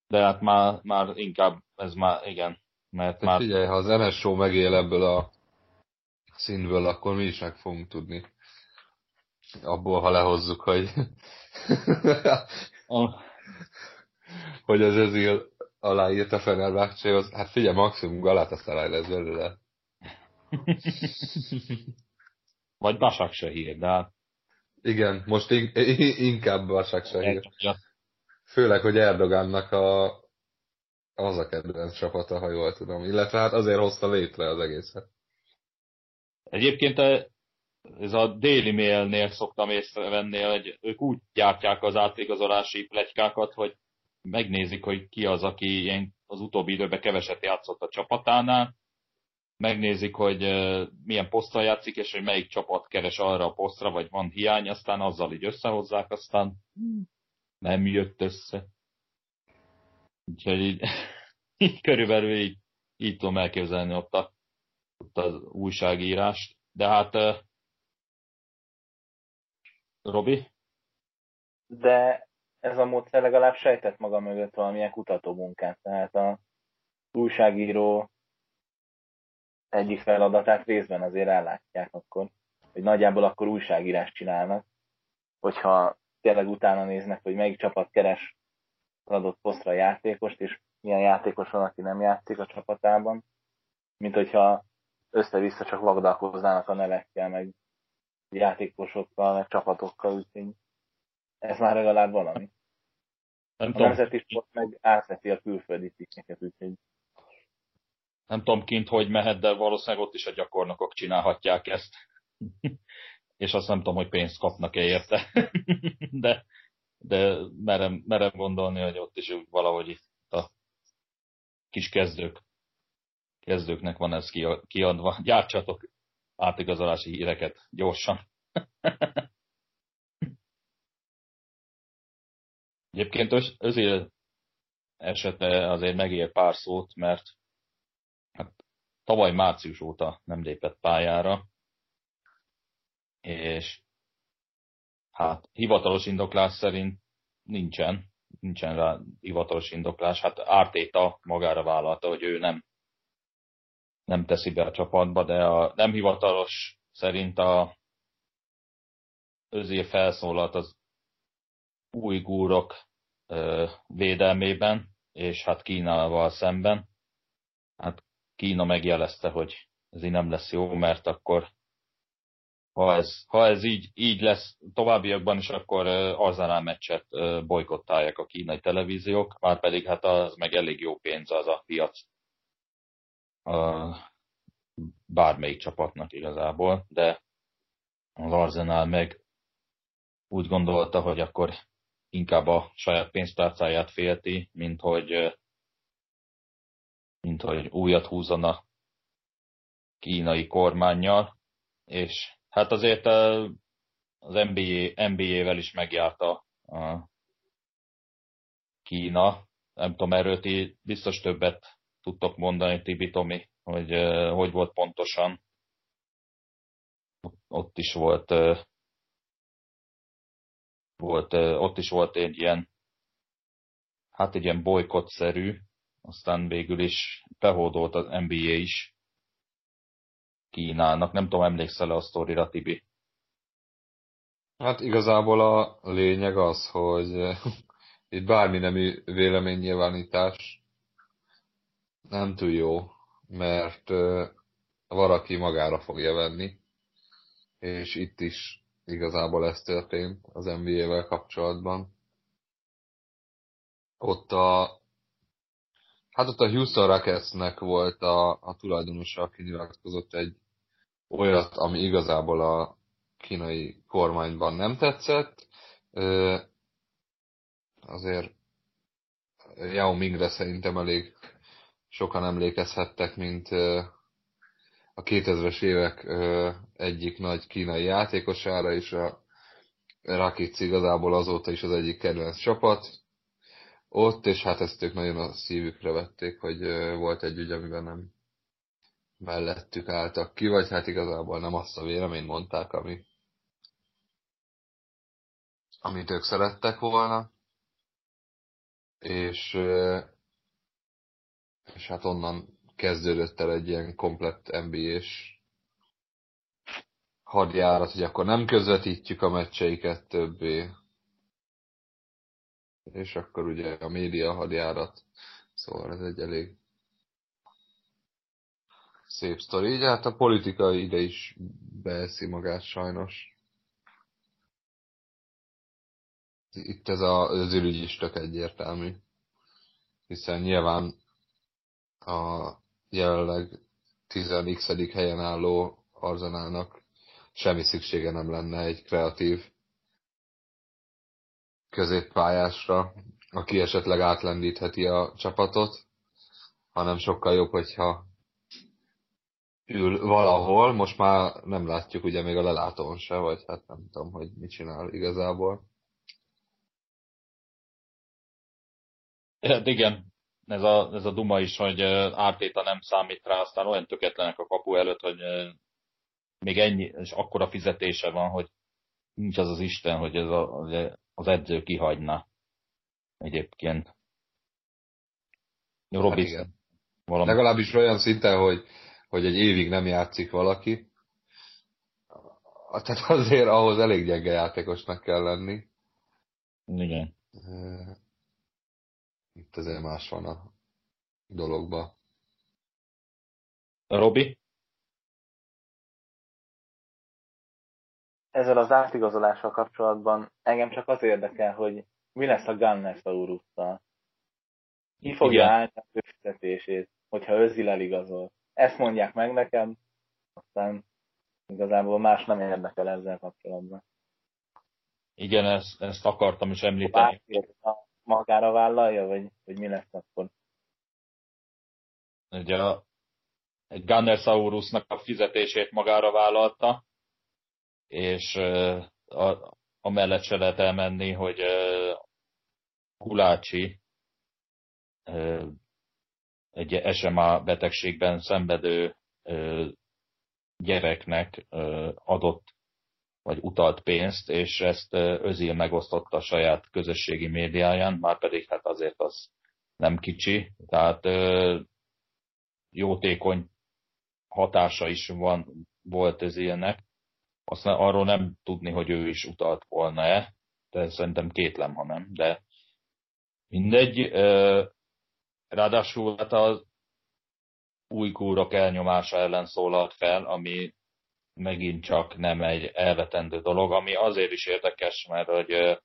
S1: De hát már, már inkább, ez már, igen. Mert
S4: már... Figyelj, ha az NSO megél ebből a színből, akkor mi is meg fogunk tudni abból, ha lehozzuk, hogy hogy az Özil aláírt a Fenerbahcséhoz. Hát figyelj, maximum Galatasaray lesz belőle.
S1: Vagy Basak se hír, de hát...
S4: Igen, most in- inkább Basak se hír. Főleg, hogy Erdogánnak a, az a kedvenc csapata, ha jól tudom. Illetve hát azért hozta létre az egészet.
S1: Egyébként ez a Daily Mail-nél szoktam észrevenni, hogy ők úgy gyártják az átigazolási plegykákat, hogy megnézik, hogy ki az, aki ilyen az utóbbi időben keveset játszott a csapatánál, megnézik, hogy milyen poszttal játszik, és hogy melyik csapat keres arra a posztra, vagy van hiány, aztán azzal így összehozzák, aztán nem jött össze. Úgyhogy így, (laughs) így körülbelül így, így tudom elképzelni ott, a, ott az újságírást De hát uh, Robi?
S3: De ez a módszer legalább sejtett maga mögött valamilyen kutatómunkát. Tehát a újságíró egyik feladatát részben azért ellátják akkor, hogy nagyjából akkor újságírást csinálnak, hogyha tényleg utána néznek, hogy melyik csapat keres adott posztra játékost, és milyen játékos van, aki nem játszik a csapatában, mint hogyha össze-vissza csak vagdalkoznának a nevekkel, meg játékosokkal, meg csapatokkal, úgyhogy ez már legalább valami. Nem a tudom. nemzeti sport meg átveti a külföldi cikkeket, úgyhogy
S1: nem tudom kint, hogy mehet, de valószínűleg ott is a gyakornokok csinálhatják ezt. (laughs) és azt nem tudom, hogy pénzt kapnak-e érte. (laughs) de, de merem, merem gondolni, hogy ott is valahogy itt a kis kezdők, kezdőknek van ez kiadva. Gyártsatok átigazolási híreket gyorsan. (laughs) Egyébként özél esete azért megér pár szót, mert hát tavaly március óta nem lépett pályára, és hát hivatalos indoklás szerint nincsen, nincsen rá hivatalos indoklás. Hát Ártéta magára vállalta, hogy ő nem, nem teszi be a csapatba, de a nem hivatalos szerint a özé felszólalt az ö, védelmében, és hát Kínával szemben. Hát Kína megjelezte, hogy ez így nem lesz jó, mert akkor ha ez, ha ez így, így lesz továbbiakban is, akkor Arzenál meccset bolykottálják a kínai televíziók, már pedig hát az meg elég jó pénz az a piac a bármelyik csapatnak igazából, de az Arzenál meg úgy gondolta, hogy akkor inkább a saját pénztárcáját félti, mint hogy, mint hogy újat húzana kínai kormányjal, és hát azért az NBA, NBA-vel is megjárta a Kína. Nem tudom, erről ti biztos többet tudtok mondani, Tibi Tomi, hogy hogy volt pontosan. Ott is volt, volt ott is volt egy ilyen, hát egy ilyen bolykott-szerű, aztán végül is behódolt az NBA is Kínának. Nem tudom, emlékszel-e a sztorira, Tibi?
S4: Hát igazából a lényeg az, hogy (laughs) itt bármi nemű véleménynyilvánítás nem túl jó, mert valaki magára fogja venni, és itt is igazából ez történt az NBA-vel kapcsolatban. Ott a Hát ott a Houston Rocketsnek volt a, a tulajdonosa, aki nyilatkozott egy olyat, ami igazából a kínai kormányban nem tetszett. Azért Yao Mingre szerintem elég sokan emlékezhettek, mint a 2000-es évek egyik nagy kínai játékosára, és a Rakic igazából azóta is az egyik kedvenc csapat ott, és hát ezt ők nagyon a szívükre vették, hogy volt egy ügy, amiben nem mellettük álltak ki, vagy hát igazából nem azt a véleményt mondták, ami, amit ők szerettek volna. És, és hát onnan kezdődött el egy ilyen komplett NBA-s hadjárat, hogy akkor nem közvetítjük a meccseiket többé, és akkor ugye a média hadjárat. Szóval ez egy elég szép sztori. Így hát a politika ide is beeszi magát sajnos. Itt ez a, az ürügy is tök egyértelmű. Hiszen nyilván a jelenleg 10 helyen álló Arzenálnak semmi szüksége nem lenne egy kreatív középpályásra, aki esetleg átlendítheti a csapatot, hanem sokkal jobb, hogyha ül valahol, most már nem látjuk ugye még a lelátón se, vagy hát nem tudom, hogy mit csinál igazából.
S1: Hát igen, ez a, ez a duma is, hogy Ártéta nem számít rá, aztán olyan töketlenek a kapu előtt, hogy még ennyi, és akkora fizetése van, hogy nincs az az Isten, hogy ez a, az edző kihagyna egyébként.
S4: Robi, hát. Valami. Legalábbis olyan szinten, hogy, hogy egy évig nem játszik valaki. Tehát azért ahhoz elég gyenge játékosnak kell lenni.
S1: Igen.
S4: Itt azért más van a dologba.
S1: Robi?
S3: Ezzel az átigazolással kapcsolatban engem csak az érdekel, hogy mi lesz a Gunnersaurus-szal. Ki fogja Igen. állni a fizetését, hogyha Özil eligazol. Ezt mondják meg nekem, aztán igazából más nem érdekel ezzel kapcsolatban.
S1: Igen, ezt, ezt akartam is említeni.
S3: A magára vállalja, vagy, vagy mi lesz akkor?
S1: Ugye a, egy Gunnersaurusnak a fizetését magára vállalta, és a, amellett se lehet elmenni, hogy Kulácsi egy SMA betegségben szenvedő gyereknek adott vagy utalt pénzt, és ezt Özil megosztotta a saját közösségi médiáján, már pedig hát azért az nem kicsi, tehát jótékony hatása is van, volt Özilnek. Aztán arról nem tudni, hogy ő is utalt volna-e, de szerintem kétlem, ha nem, de mindegy. Ráadásul hát az új kúrok elnyomása ellen szólalt fel, ami megint csak nem egy elvetendő dolog, ami azért is érdekes, mert hogy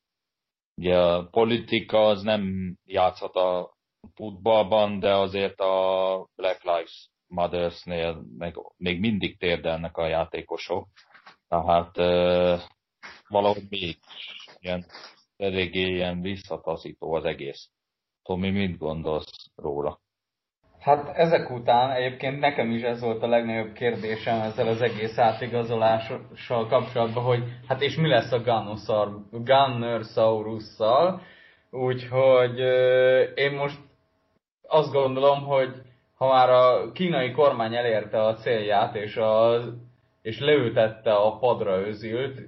S1: ugye a politika az nem játszhat a futballban, de azért a Black Lives Mothers-nél meg még mindig térdelnek a játékosok. Tehát valahogy még ilyen eléggé ilyen visszataszító az egész. Tomi, mit gondolsz róla?
S2: Hát ezek után egyébként nekem is ez volt a legnagyobb kérdésem ezzel az egész átigazolással kapcsolatban, hogy hát és mi lesz a Gunnersaurus-szal. Úgyhogy én most azt gondolom, hogy ha már a kínai kormány elérte a célját, és, a, és leültette a padra özült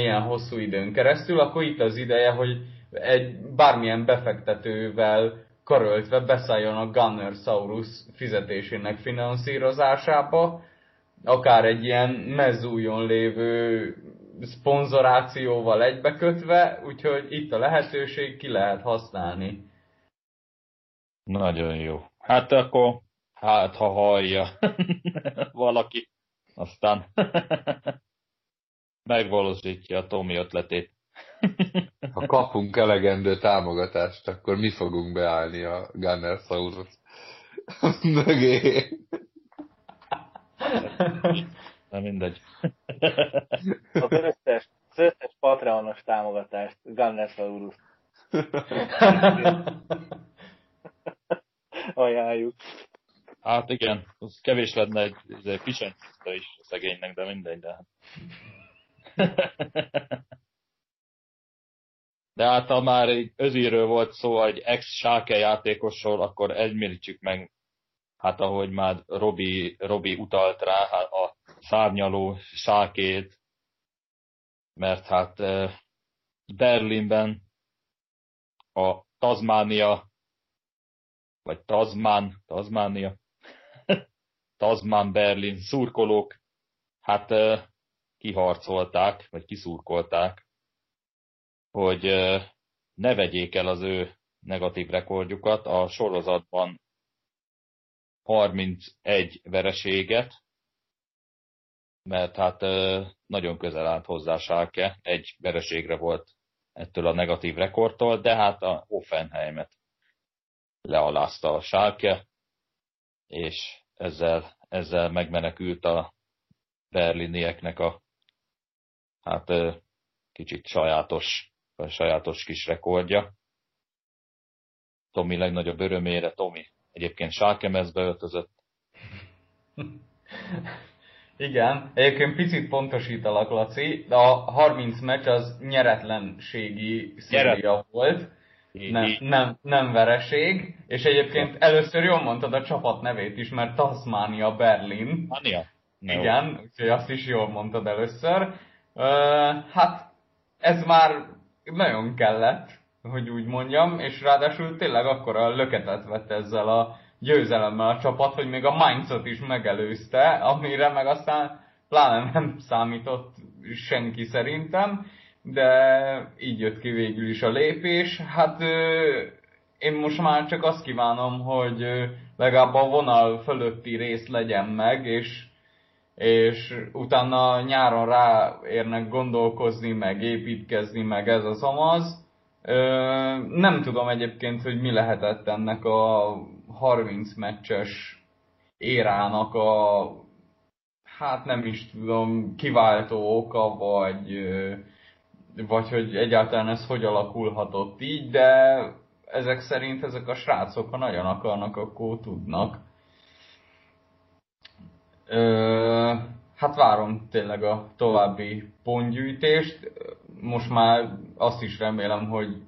S2: ilyen hosszú időn keresztül, akkor itt az ideje, hogy egy bármilyen befektetővel karöltve beszálljon a Gunnersaurus fizetésének finanszírozásába, akár egy ilyen mezzújon lévő szponzorációval egybekötve, úgyhogy itt a lehetőség, ki lehet használni.
S1: Nagyon jó. Hát akkor, hát ha hallja (laughs) valaki, aztán (laughs) megvalósítja a Tomi ötletét.
S4: Ha kapunk elegendő támogatást, akkor mi fogunk beállni a Gunnersaurus (laughs) mögé.
S1: Na mindegy.
S3: Az összes, az összes Patreonos támogatást Gunnersaurus. Ajánljuk.
S1: Hát igen, az kevés lenne egy, egy is szegénynek, de mindegy, de De hát ha már egy özíről volt szó, egy ex-sáke játékosról, akkor egymérítsük meg, hát ahogy már Robi, Robi utalt rá, hát a szárnyaló sákét, mert hát Berlinben a Tazmánia, vagy Tazmán, Tazmánia, (laughs) Tazmán Berlin szurkolók, hát kiharcolták, vagy kiszurkolták hogy ne vegyék el az ő negatív rekordjukat. A sorozatban 31 vereséget, mert hát nagyon közel állt hozzá Schalke, egy vereségre volt ettől a negatív rekordtól, de hát a Offenheimet lealázta a Schalke, és ezzel, ezzel megmenekült a berlinieknek a hát kicsit sajátos a sajátos kis rekordja. Tomi legnagyobb örömére, Tomi egyébként sárkemezbe öltözött. (laughs)
S2: Igen, egyébként picit pontosítalak, Laci, de a 30 meccs az nyeretlenségi széria volt, nem, nem, nem vereség, és egyébként először jól mondtad a csapat nevét is, mert Tasmania Berlin. No. Igen, úgyhogy azt is jól mondtad először. Uh, hát ez már nagyon kellett, hogy úgy mondjam, és ráadásul tényleg akkor a löketet vett ezzel a győzelemmel a csapat, hogy még a Mainzot is megelőzte, amire meg aztán pláne nem számított senki szerintem, de így jött ki végül is a lépés. Hát én most már csak azt kívánom, hogy legalább a vonal fölötti rész legyen meg, és, és utána nyáron ráérnek gondolkozni, meg építkezni, meg ez az amaz. Nem tudom egyébként, hogy mi lehetett ennek a 30 meccses érának a hát nem is tudom, kiváltó oka, vagy, vagy hogy egyáltalán ez hogy alakulhatott így, de ezek szerint ezek a srácok, ha nagyon akarnak, akkor tudnak. Ö, hát várom tényleg a további pontgyűjtést. Most már azt is remélem, hogy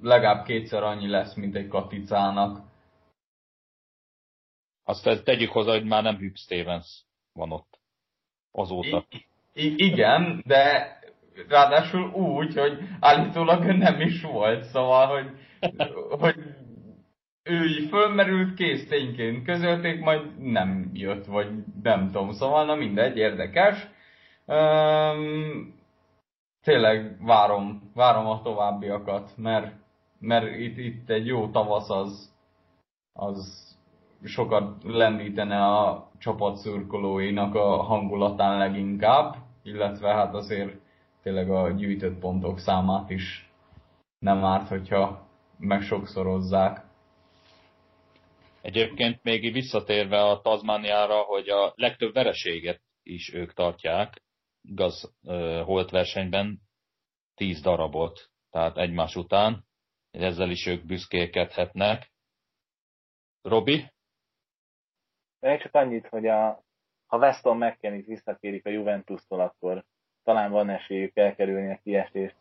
S2: legalább kétszer annyi lesz, mint egy Katicának.
S1: Azt tegyük hozzá, hogy már nem Hugh Stevens van ott azóta. I-
S2: I- igen, de ráadásul úgy, hogy állítólag nem is volt, szóval, hogy, hogy ő így fölmerült, kész tényként közölték, majd nem jött, vagy nem tudom, szóval na mindegy, érdekes. Um, tényleg várom, várom a továbbiakat, mert, mert itt, itt egy jó tavasz az, az sokat lendítene a csapat szurkolóinak a hangulatán leginkább, illetve hát azért tényleg a gyűjtött pontok számát is nem árt, hogyha meg sokszorozzák.
S1: Egyébként még visszatérve a Tazmániára, hogy a legtöbb vereséget is ők tartják, igaz, holt versenyben 10 darabot, tehát egymás után, ezzel is ők büszkékedhetnek. Robi?
S3: Én csak annyit, hogy a, ha Weston McKennie visszakérik a Juventus-tól, akkor talán van esélyük elkerülni a kiesést.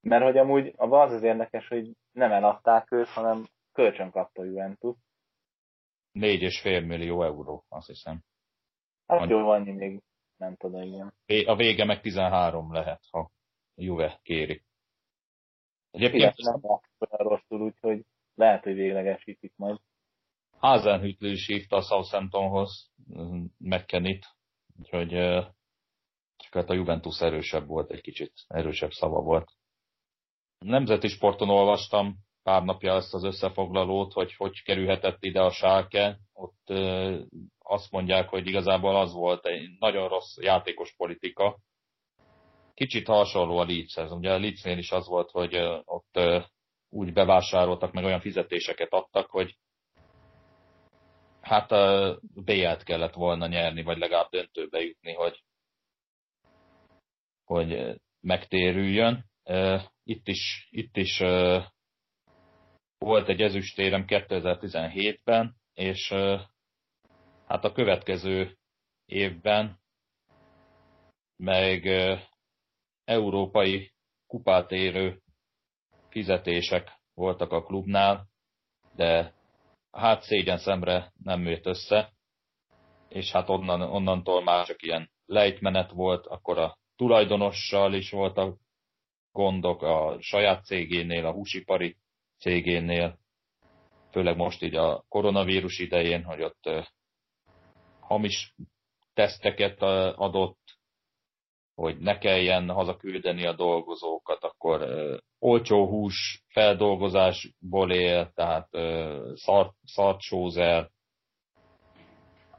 S3: Mert hogy amúgy az az érdekes, hogy nem eladták őt, hanem kölcsön kapta a Juventus.
S1: fél millió euró, azt hiszem.
S3: Hát Annyi. jó, annyi még nem tudom, igen.
S1: A vége meg 13 lehet, ha Juve kéri.
S3: Egyébként nem olyan rosszul, úgyhogy lehet, hogy véglegesítik majd.
S1: Hazenhüttl is hívta a Southamptonhoz McKennyt, úgyhogy csak hát a Juventus erősebb volt, egy kicsit erősebb szava volt. Nemzeti sporton olvastam pár napja ezt az összefoglalót, hogy hogy kerülhetett ide a sárke. Ott azt mondják, hogy igazából az volt egy nagyon rossz játékos politika. Kicsit hasonló a Leedshez. Ugye a Leedsnél is az volt, hogy ott úgy bevásároltak, meg olyan fizetéseket adtak, hogy hát a BL-t kellett volna nyerni, vagy legalább döntőbe jutni, hogy, hogy megtérüljön. Itt is, itt is volt egy ezüstérem 2017-ben, és hát a következő évben meg európai kupát érő fizetések voltak a klubnál, de hát szégyen szemre nem jött össze, és hát onnan, onnantól már csak ilyen lejtmenet volt, akkor a tulajdonossal is voltak gondok a saját cégénél, a húsipari cégénél, főleg most így a koronavírus idején, hogy ott hamis teszteket adott, hogy ne kelljen hazaküldeni a dolgozókat, akkor olcsó hús feldolgozásból él, tehát szart, szart sózer,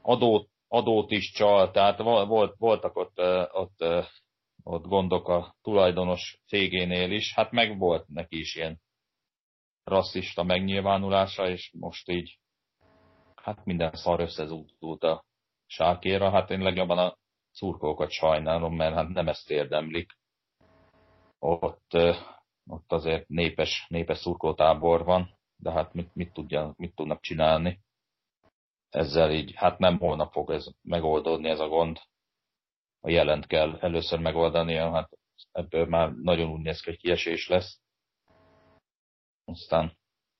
S1: adót, adót is csal, tehát volt, voltak ott, ott, ott gondok a tulajdonos cégénél is, hát meg volt neki is ilyen rasszista megnyilvánulása, és most így hát minden szar összezúdult a sákéra, hát én legjobban a szurkolókat sajnálom, mert hát nem ezt érdemlik. Ott, ott azért népes, népes szurkoltábor van, de hát mit, mit, tudja, mit tudnak csinálni. Ezzel így, hát nem holnap fog ez megoldódni ez a gond. A jelent kell először megoldani, hát ebből már nagyon úgy néz ki, hogy kiesés lesz. Aztán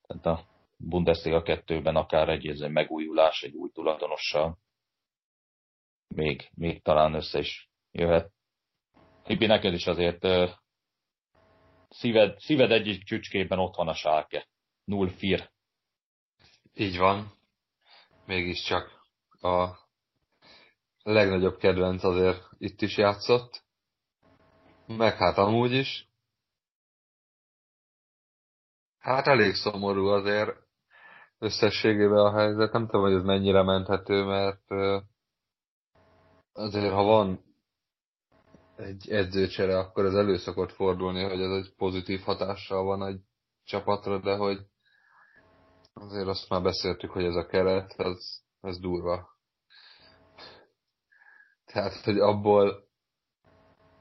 S1: tehát a Bundesliga 2-ben akár egy, egy megújulás egy új tulajdonossal még, még talán össze is jöhet. Ibi, neked is azért szíved, szíved egyik csücskében ott van a sárke. Null fir.
S4: Így van. Mégiscsak a legnagyobb kedvenc azért itt is játszott. Meg hát amúgy is. Hát elég szomorú azért összességében a helyzet. Nem tudom, hogy ez mennyire menthető, mert azért ha van egy edzőcsere, akkor ez elő szokott fordulni, hogy ez egy pozitív hatással van egy csapatra, de hogy azért azt már beszéltük, hogy ez a keret, az, az durva. Tehát, hogy abból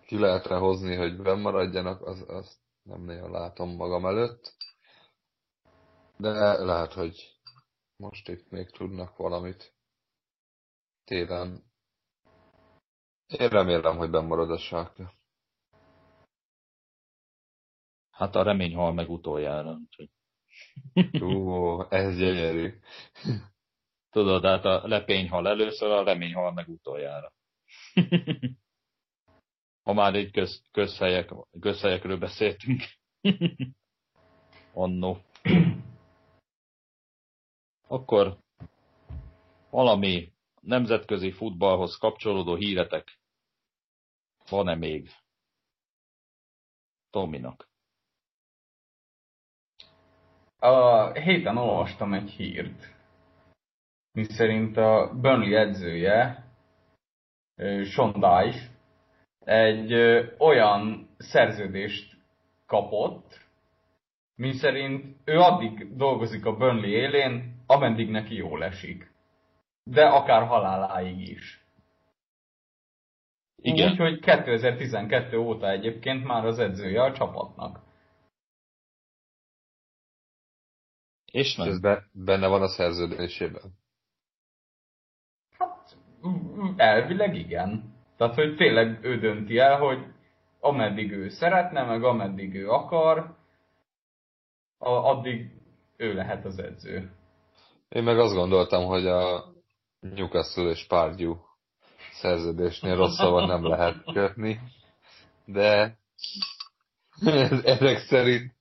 S4: ki lehetre hozni, hogy bennmaradjanak, az, az nem nagyon látom magam előtt. De lehet, hogy most itt még tudnak valamit télen. Én remélem, hogy bennmarad a sárka.
S1: Hát a remény hal meg utoljára. Úgyhogy...
S4: Ú, ez gyönyörű.
S1: Tudod, hát a lepény hal először, a remény hal meg utoljára. ha már egy köz, közhelyek, közhelyekről beszéltünk. Annó. Akkor valami nemzetközi futballhoz kapcsolódó híretek van-e még? Tominak.
S2: A héten olvastam egy hírt, miszerint a Burnley edzője, Sean Dyche, egy olyan szerződést kapott, mi szerint ő addig dolgozik a Burnley élén, ameddig neki jól esik. De akár haláláig is. Igen. Úgyhogy 2012 óta egyébként már az edzője a csapatnak.
S4: És nem. Ez be, benne van a szerződésében.
S2: Hát, elvileg igen. Tehát, hogy tényleg ő dönti el, hogy ameddig ő szeretne, meg ameddig ő akar, addig ő lehet az edző.
S4: Én meg azt gondoltam, hogy a Newcastle és Párgyú szerződésnél rosszabban nem lehet kötni, de (laughs) ezek szerint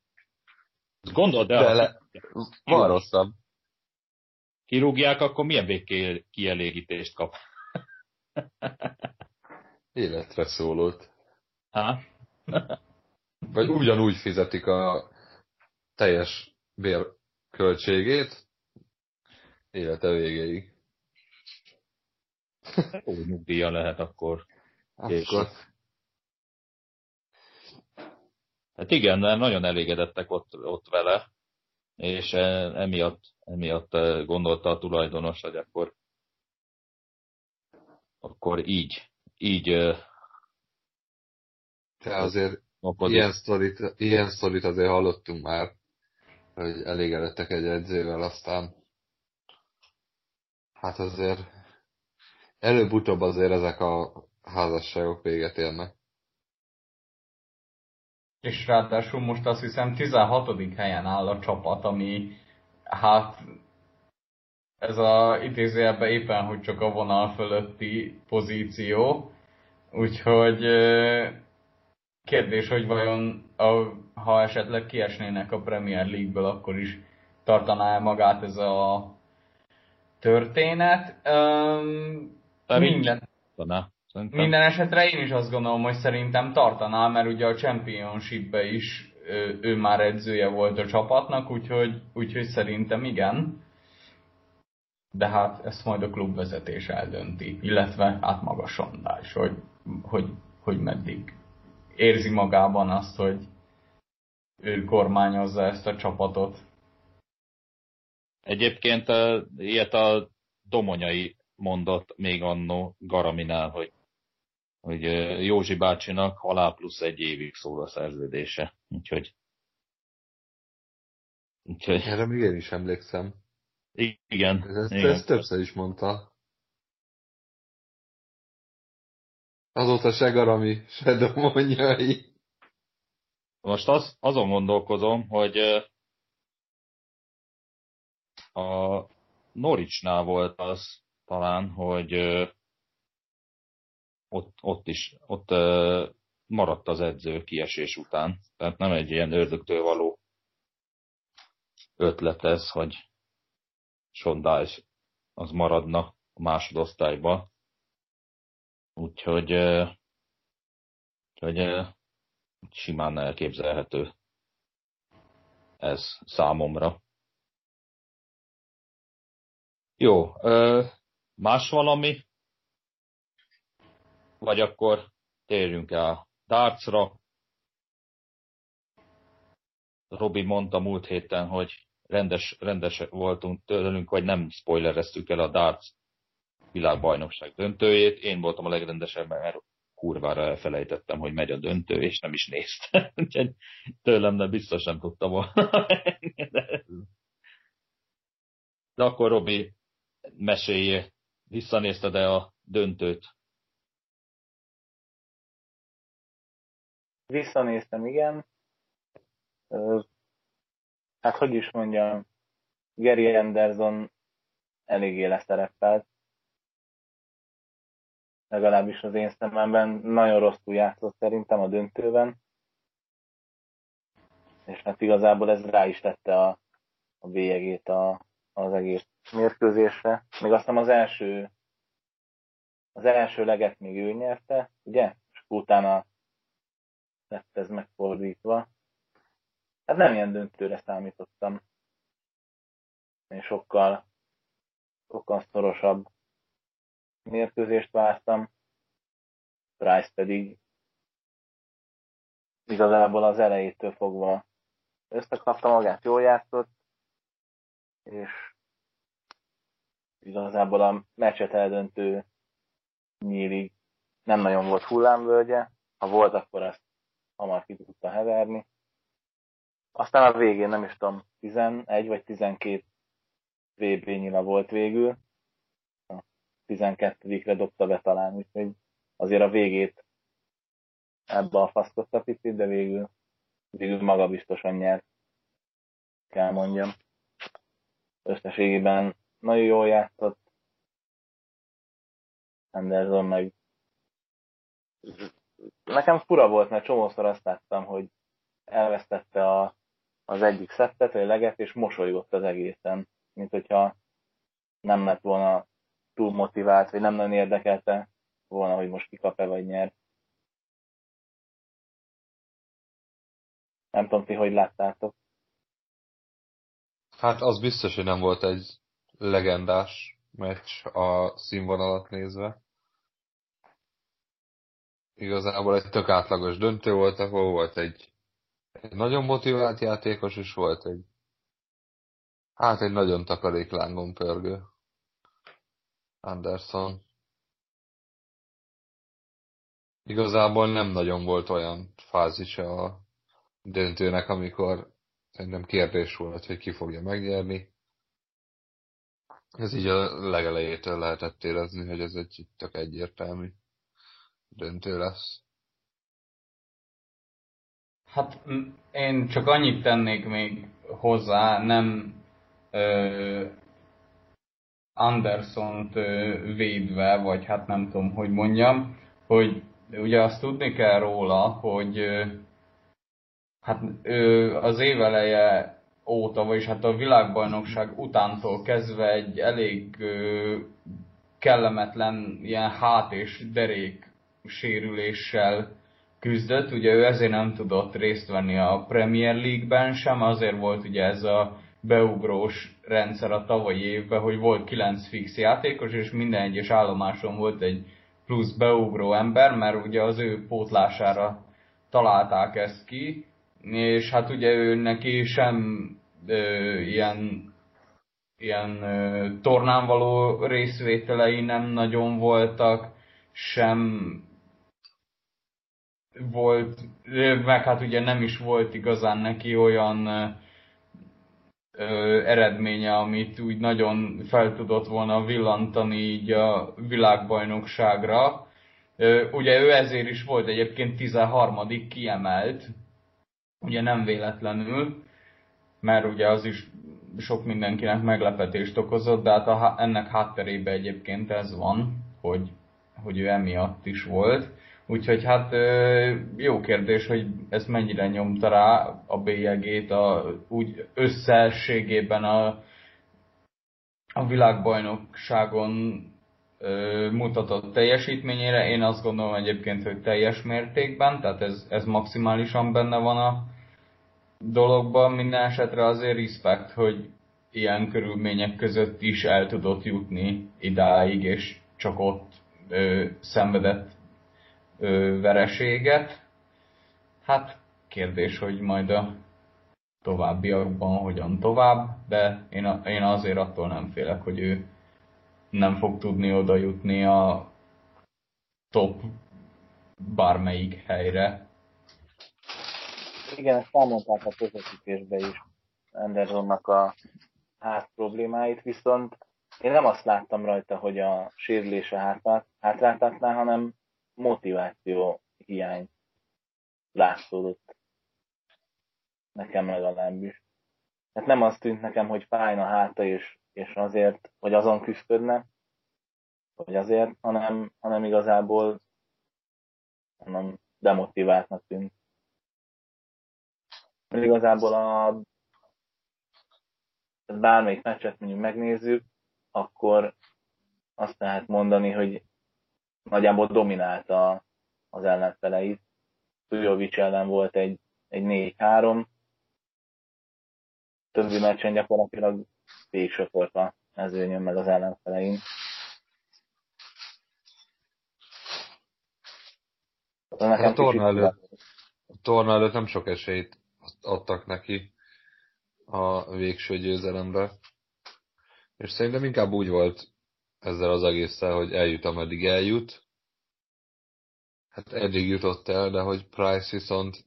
S1: Gondold el,
S4: le, van rosszabb.
S1: Kirúgják, akkor milyen végkielégítést kap? (laughs)
S4: Életre szólott.
S1: Ha?
S4: Vagy ugyanúgy fizetik a teljes bérköltségét élete végéig.
S1: Ó, nyugdíja lehet akkor.
S4: Akkor.
S1: Hát igen, nagyon elégedettek ott, ott vele, és emiatt, emiatt gondolta a tulajdonos, hogy akkor, akkor így, így
S4: te azért ilyen sztorit, ilyen sztorit azért hallottunk már, hogy elégedettek egy edzővel, aztán hát azért előbb-utóbb azért ezek a házasságok véget érnek.
S2: És ráadásul most azt hiszem 16. helyen áll a csapat, ami hát ez a idézőjelben éppen, hogy csak a vonal fölötti pozíció. Úgyhogy kérdés, hogy vajon a, ha esetleg kiesnének a Premier League-ből, akkor is tartaná magát ez a történet. Um, minden, Szerintem. Minden esetre én is azt gondolom, hogy szerintem tartaná, mert ugye a Championship-be is ő, ő már edzője volt a csapatnak, úgyhogy, úgyhogy szerintem igen. De hát ezt majd a klubvezetés eldönti, illetve hát maga Sondás, hogy, hogy, hogy meddig érzi magában azt, hogy ő kormányozza ezt a csapatot.
S1: Egyébként ilyet a Domonyai mondott még annó Garaminál, hogy hogy Józsi bácsinak alá plusz egy évig szól a szerződése. Úgyhogy...
S4: Úgyhogy... Erre még én is emlékszem.
S1: Igen.
S4: Ez, ezt,
S1: igen.
S4: ezt többször is mondta. Azóta se Garami, se Domonyai.
S1: Most az, azon gondolkozom, hogy a Noricsnál volt az talán, hogy ott, ott is, ott maradt az edző kiesés után. Tehát nem egy ilyen ördögtől való ötlet ez, hogy Sondás az maradna a másodosztályba. Úgyhogy, úgyhogy simán elképzelhető ez számomra. Jó, más valami? Vagy akkor térjünk el dartsra. Robi mondta múlt héten, hogy rendes, rendes voltunk tőlünk, vagy nem spoilereztük el a darts világbajnokság döntőjét. Én voltam a legrendesebb, mert kurvára elfelejtettem, hogy megy a döntő, és nem is néztem. (laughs) Úgyhogy tőlem nem biztos nem tudtam volna. (laughs) De akkor Robi, mesélje, visszanézted-e a döntőt?
S3: Visszanéztem, igen. Hát, hogy is mondjam, Gary Anderson eléggé leszerepelt. Legalábbis az én szememben nagyon rosszul játszott szerintem a döntőben. És hát igazából ez rá is tette a, a bélyegét a, az egész mérkőzésre. Még aztán az első az első leget még ő nyerte, ugye? És utána lett ez megfordítva. Hát nem ilyen döntőre számítottam. Én sokkal, sokkal szorosabb mérkőzést vártam. Price pedig igazából az elejétől fogva összekapta magát, jól játszott, és igazából a meccset eldöntő nyílig nem nagyon volt hullámvölgye, ha volt, akkor azt hamar ki tudta heverni. Aztán a végén nem is tudom, 11 vagy 12 VB nyila volt végül. A 12-re dobta be talán, úgyhogy azért a végét ebbe a faszkodta picit, de végül, végül maga biztosan nyert, kell mondjam. Összességében nagyon jól játszott. Anderson meg nekem fura volt, mert csomószor azt láttam, hogy elvesztette a, az egyik szettet, vagy leget, és mosolygott az egészen, mint hogyha nem lett volna túl motivált, vagy nem nagyon érdekelte volna, hogy most kikap-e vagy nyer. Nem tudom, ti hogy láttátok.
S4: Hát az biztos, hogy nem volt egy legendás meccs a színvonalat nézve. Igazából egy tök átlagos döntő volt, ahol volt egy, egy nagyon motivált játékos, és volt egy hát egy nagyon takarék lángon pörgő. Anderson. Igazából nem nagyon volt olyan fázis a döntőnek, amikor szerintem kérdés volt, hogy ki fogja megnyerni. Ez így a legelejétől lehetett érezni, hogy ez egy tök egyértelmű döntő lesz.
S2: Hát én csak annyit tennék még hozzá, nem ö, Andersont ö, védve, vagy hát nem tudom, hogy mondjam, hogy ugye azt tudni kell róla, hogy ö, hát ö, az éveleje óta, vagyis hát a világbajnokság utántól kezdve egy elég ö, kellemetlen ilyen hát és derék sérüléssel küzdött. Ugye ő ezért nem tudott részt venni a Premier League-ben sem, azért volt ugye ez a beugrós rendszer a tavalyi évben, hogy volt kilenc fix játékos, és minden egyes állomáson volt egy plusz beugró ember, mert ugye az ő pótlására találták ezt ki, és hát ugye ő neki sem ö, ilyen, ilyen ö, tornán való részvételei nem nagyon voltak, sem volt, meg hát ugye nem is volt igazán neki olyan ö, eredménye, amit úgy nagyon fel tudott volna villantani így a világbajnokságra. Ö, ugye ő ezért is volt egyébként 13. kiemelt, ugye nem véletlenül, mert ugye az is sok mindenkinek meglepetést okozott, de hát a, ennek hátterében egyébként ez van, hogy hogy ő emiatt is volt. Úgyhogy hát jó kérdés, hogy ezt mennyire nyomta rá a bélyegét a, úgy összességében a, a világbajnokságon mutatott teljesítményére. Én azt gondolom egyébként, hogy teljes mértékben, tehát ez, ez maximálisan benne van a dologban. Minden esetre azért respect, hogy ilyen körülmények között is el tudott jutni idáig, és csak ott ö, szenvedett ö, vereséget. Hát kérdés, hogy majd a továbbiakban hogyan tovább, de én, a, én azért attól nem félek, hogy ő nem fog tudni oda jutni a top bármelyik helyre.
S3: Igen, ezt elmondták a közvetítésbe is Andersonnak a hát problémáit, viszont én nem azt láttam rajta, hogy a sérülése hátráltatná, hanem motiváció hiány látszódott. Nekem legalábbis. Tehát nem azt tűnt nekem, hogy fájna háta, és, és azért, hogy azon küzdködne, vagy azért, hanem, hanem igazából hanem demotiváltnak tűnt. Mert igazából a bármelyik meccset mondjuk megnézzük, akkor azt lehet mondani, hogy nagyjából dominálta az ellenfeleit. Tujovic ellen volt egy, egy 4-3, többi meccsen gyakorlatilag végsöport a mezőnyön meg az ellenfelein.
S4: a torna előtt, a torna előtt nem sok esélyt adtak neki a végső győzelemre. És szerintem inkább úgy volt ezzel az egésszel, hogy eljut, ameddig eljut. Hát eddig jutott el, de hogy Price viszont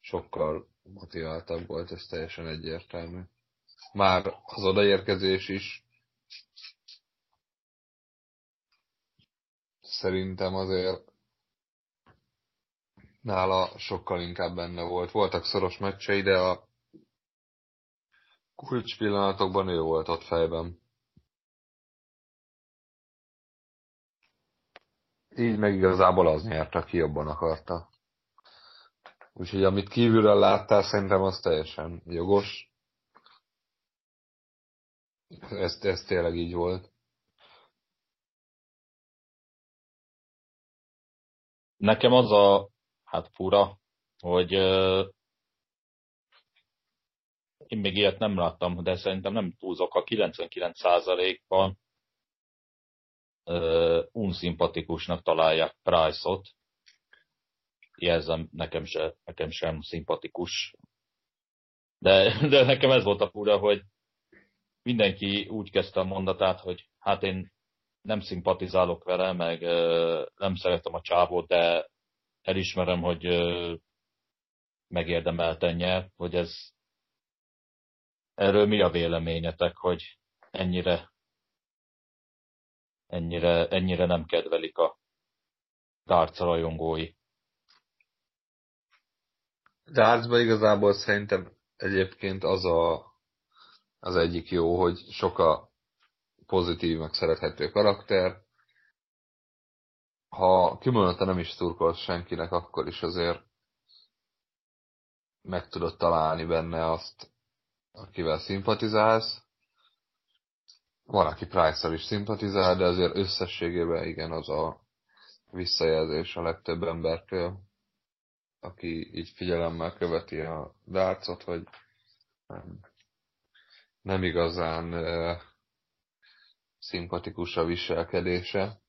S4: sokkal motiváltabb volt, ez teljesen egyértelmű. Már az odaérkezés is szerintem azért nála sokkal inkább benne volt. Voltak szoros meccsei, de a kulcs pillanatokban ő volt ott fejben. Így meg igazából az nyert, aki jobban akarta. Úgyhogy amit kívülről láttál, szerintem az teljesen jogos. Ez, ez tényleg így volt.
S1: Nekem az a hát fura, hogy én még ilyet nem láttam, de szerintem nem túlzok, a 99%-ban uh, unszimpatikusnak találják Price-ot. Jelzem, nekem, se, nekem sem szimpatikus. De, de nekem ez volt a fura, hogy mindenki úgy kezdte a mondatát, hogy hát én nem szimpatizálok vele, meg uh, nem szeretem a csávót, de elismerem, hogy megérdemelten nyer, hogy ez Erről mi a véleményetek, hogy ennyire, ennyire, ennyire nem kedvelik a darts rajongói?
S4: Dartsban igazából szerintem egyébként az a, az egyik jó, hogy sok a pozitív, meg szerethető karakter. Ha kimondottan nem is turkolsz senkinek, akkor is azért meg tudod találni benne azt, akivel szimpatizálsz. Van, aki price is szimpatizál, de azért összességében igen, az a visszajelzés a legtöbb embertől, aki így figyelemmel követi a dárcot, hogy nem, nem igazán e, szimpatikus a viselkedése.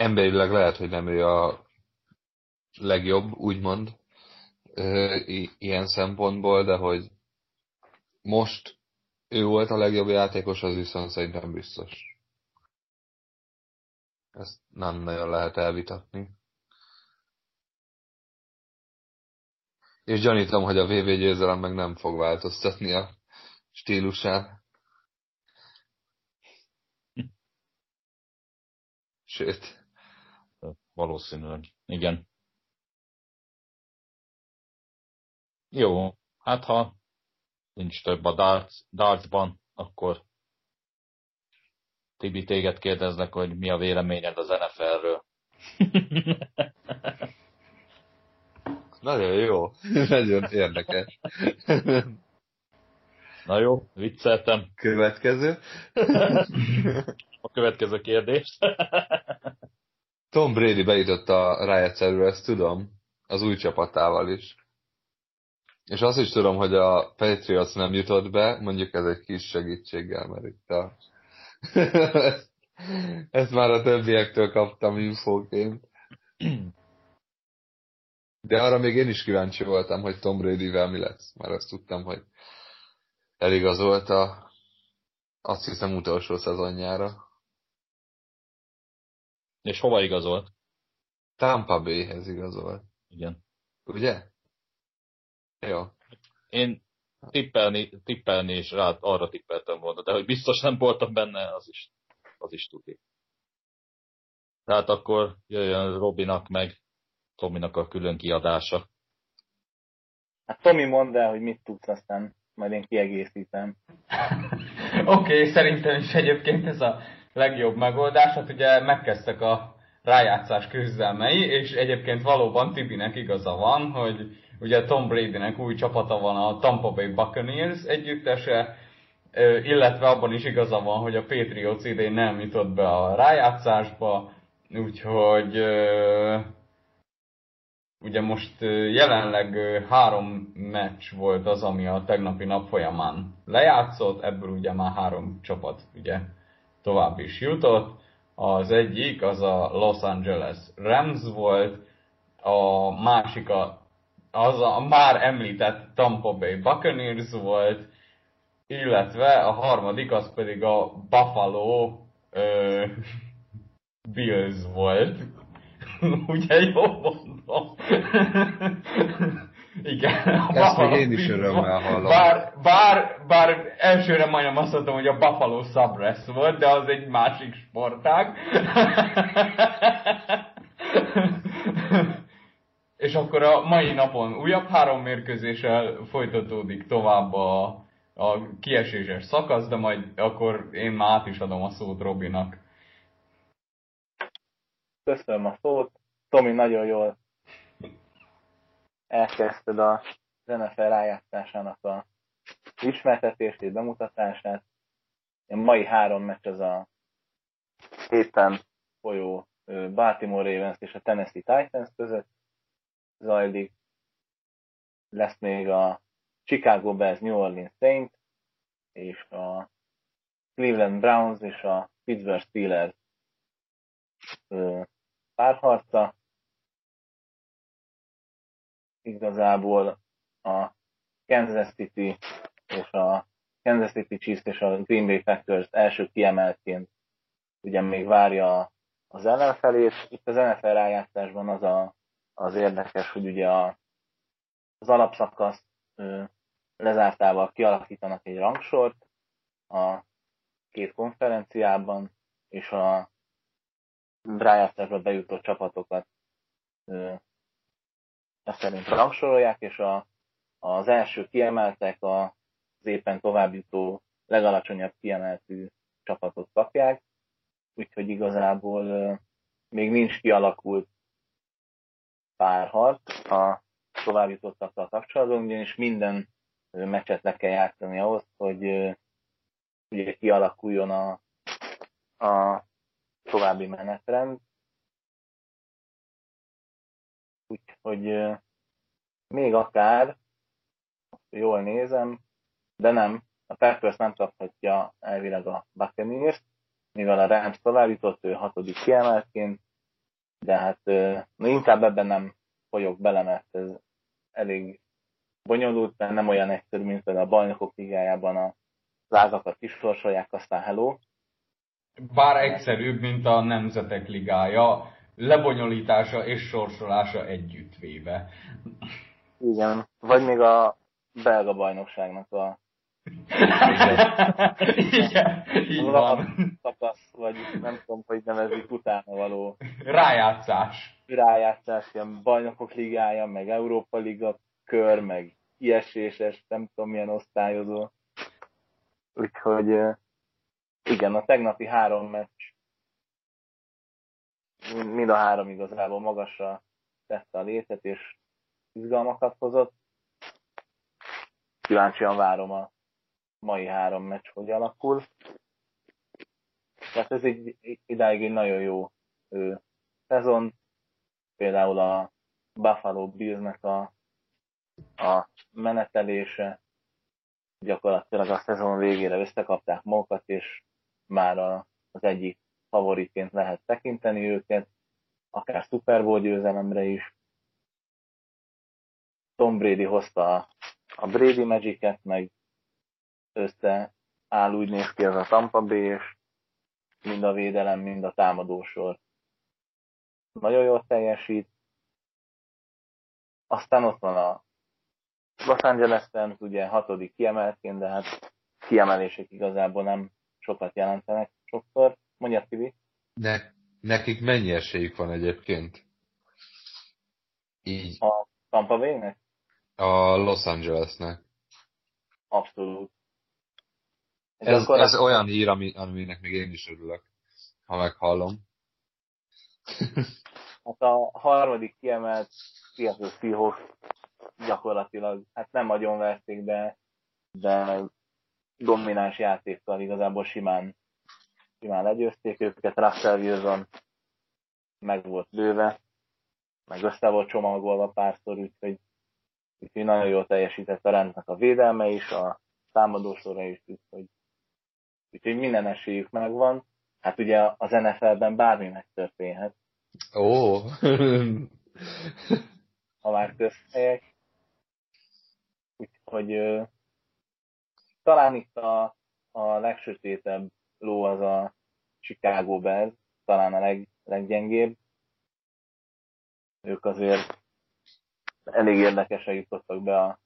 S4: Emberileg lehet, hogy nem ő a legjobb, úgymond, ilyen szempontból, de hogy most ő volt a legjobb játékos, az viszont szerintem biztos. Ezt nem nagyon lehet elvitatni. És gyanítom, hogy a VV győzelem meg nem fog változtatni a stílusán. Sőt.
S1: Valószínűleg. Igen. Jó, hát ha nincs több a darts, dartsban, akkor Tibi, téged kérdeznek, hogy mi a véleményed az NFL-ről. (laughs)
S4: Nagyon jó. (laughs) Nagyon érdekes. (laughs)
S1: Na jó, vicceltem.
S4: Következő.
S1: A következő kérdés.
S4: Tom Brady bejutott a rájegyszerűre, ezt tudom. Az új csapatával is. És azt is tudom, hogy a Patriots nem jutott be, mondjuk ez egy kis segítséggel, mert itt a... (laughs) Ezt már a többiektől kaptam infóként. De arra még én is kíváncsi voltam, hogy Tom Brady-vel mi lesz. Már azt tudtam, hogy eligazolt a azt hiszem utolsó szezonjára.
S1: És hova igazolt?
S4: Tampa Bay-hez igazolt.
S1: Igen.
S4: Ugye? Jó.
S1: Én tippelni, tippelni is rá, arra tippeltem volna, de hogy biztos nem voltam benne, az is, az is tudni. Tehát akkor jöjjön Robinak meg Tominak a külön kiadása.
S3: Hát Tomi mondd el, hogy mit tudsz, aztán majd én kiegészítem. (laughs)
S2: Oké, okay, szerintem is egyébként ez a legjobb megoldás. Hát ugye megkezdtek a rájátszás küzdelmei, és egyébként valóban Tibinek igaza van, hogy ugye Tom Bradynek új csapata van a Tampa Bay Buccaneers együttese, illetve abban is igaza van, hogy a Patriots idén nem jutott be a rájátszásba, úgyhogy ugye most jelenleg három meccs volt az, ami a tegnapi nap folyamán lejátszott, ebből ugye már három csapat ugye tovább is jutott. Az egyik az a Los Angeles Rams volt, a másik a, az a már említett Tampa Bay Buccaneers volt, illetve a harmadik az pedig a Buffalo ö, (laughs) Bills volt. (laughs) Ugye jó mondom? (laughs) Igen.
S4: Ezt még én is (laughs) örömmel hallom.
S2: Bár, bár, bár elsőre majdnem azt mondtam, hogy a Buffalo Sabres volt, de az egy másik sportág. (laughs) És akkor a mai napon újabb három mérkőzéssel folytatódik tovább a, a kieséses szakasz, de majd akkor én már át is adom a szót Robinak.
S3: Köszönöm a szót. Tomi, nagyon jól elkezdted a NFL rájátszásának a ismertetését, bemutatását. A mai három meccs az a héten folyó Baltimore Ravens és a Tennessee Titans között zajlik. Lesz még a Chicago Bears New Orleans Saints és a Cleveland Browns és a Pittsburgh Steelers párharca. Igazából a Kansas City és a Kansas City Chiefs és a Green Bay Packers első kiemeltként ugye még várja az ellenfelét. Itt az NFL rájátszásban az a, az érdekes, hogy ugye a, az alapszakasz ö, lezártával kialakítanak egy rangsort a két konferenciában, és a rájátszásba bejutó csapatokat ezt szerint rangsorolják, és a, az első kiemeltek az éppen továbbjutó legalacsonyabb kiemeltű csapatot kapják, úgyhogy igazából még nincs kialakult párharc a továbbjutottakkal kapcsolatban, ugyanis minden meccset le kell játszani ahhoz, hogy ugye kialakuljon a, a további menetrend. Úgyhogy még akár, jól nézem, de nem, a Packers nem kaphatja elvileg a Buccaneers, mivel a Rams tovább jutott, ő hatodik kiemeltként, de hát na, inkább ebben nem folyok bele, mert ez elég bonyolult, mert nem olyan egyszerű, mint például a bajnokok ligájában a lágakat kisorsolják, aztán hello,
S2: bár egyszerűbb, mint a Nemzetek Ligája, lebonyolítása és sorsolása együttvéve.
S3: Igen, vagy még a belga bajnokságnak a
S2: Igen, így van.
S3: Szakasz, vagy nem tudom, hogy nevezik utána való.
S2: Rájátszás.
S3: Rájátszás, ilyen bajnokok ligája, meg Európa Liga kör, meg ieséses, nem tudom milyen osztályozó. Úgyhogy igen, a tegnapi három meccs, mind a három igazából magasra tette a létet, és izgalmakat hozott. Kíváncsian várom a mai három meccs, hogy alakul. Tehát ez egy idáig egy nagyon jó ő, szezon. Például a Buffalo Billsnek a, a menetelése, gyakorlatilag a szezon végére összekapták magukat, és már a, az egyik favoritként lehet tekinteni őket, akár Super Bowl győzelemre is. Tom Brady hozta a, a Brady Magic-et, meg össze áll úgy néz ki ez a Tampa Bay, és mind a védelem, mind a támadósor nagyon jól teljesít. Aztán ott van a Los Angeles Rams, ugye hatodik kiemeltként, de hát kiemelések igazából nem sokat jelentenek sokszor. Mondja, Tibi.
S4: Ne, nekik mennyi esélyük van egyébként? Így.
S3: A Tampa Bay-nek?
S4: A Los Angelesnek.
S3: Abszolút.
S4: Ez, ez, ez olyan hír, ami, aminek még én is örülök, ha meghallom. (laughs)
S3: hát a harmadik kiemelt Seattle Seahawks gyakorlatilag, hát nem nagyon verték, de, de domináns játékkal igazából simán, simán legyőzték őket. Russell Wilson meg volt lőve, meg össze volt csomagolva párszor, úgyhogy, úgyhogy nagyon jól teljesített a rendnek a védelme is, a támadósora is, úgyhogy, úgyhogy minden esélyük megvan. Hát ugye az NFL-ben bármi megtörténhet.
S4: Ó! Oh.
S3: ha már közhelyek. Úgyhogy talán itt a, a legsötétebb ló az a Chicago Bears, talán a leg, leggyengébb. Ők azért elég érdekesen jutottak be a,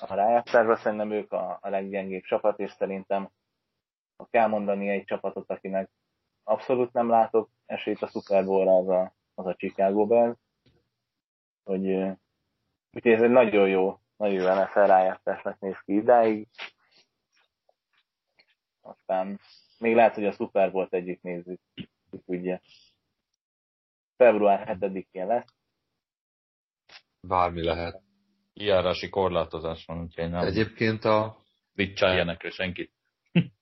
S3: a rájátszásba, szerintem ők a, a leggyengébb csapat, és szerintem ha kell mondani egy csapatot, akinek abszolút nem látok esélyt a Super Bowl-ra, az a, az a Chicago Bears. Hogy, úgyhogy ez egy nagyon jó, nagyon jó NFL rájátszásnak néz ki idáig. Aztán még lehet, hogy a Super Bowl-t együtt nézzük, ki tudja. Február 7-én lesz.
S4: Bármi lehet.
S1: Kijárási korlátozás van, úgyhogy nem.
S4: Egyébként a...
S1: Vicceljenek senkit. (laughs)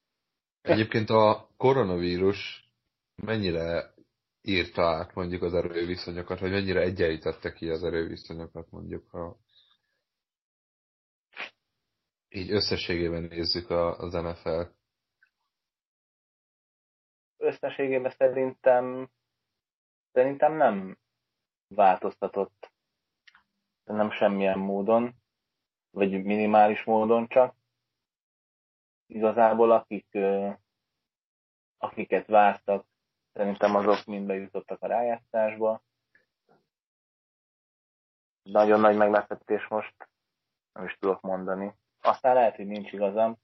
S4: Egyébként a koronavírus mennyire írta át mondjuk az erőviszonyokat, vagy mennyire egyenlítette ki az erőviszonyokat mondjuk a így összességében nézzük az NFL.
S3: Összességében szerintem szerintem nem változtatott nem semmilyen módon, vagy minimális módon csak. Igazából akik akiket vártak, szerintem azok mind bejutottak a rájátszásba. Nagyon nagy meglepetés most, nem is tudok mondani. Aztán lehet, hogy nincs igazam,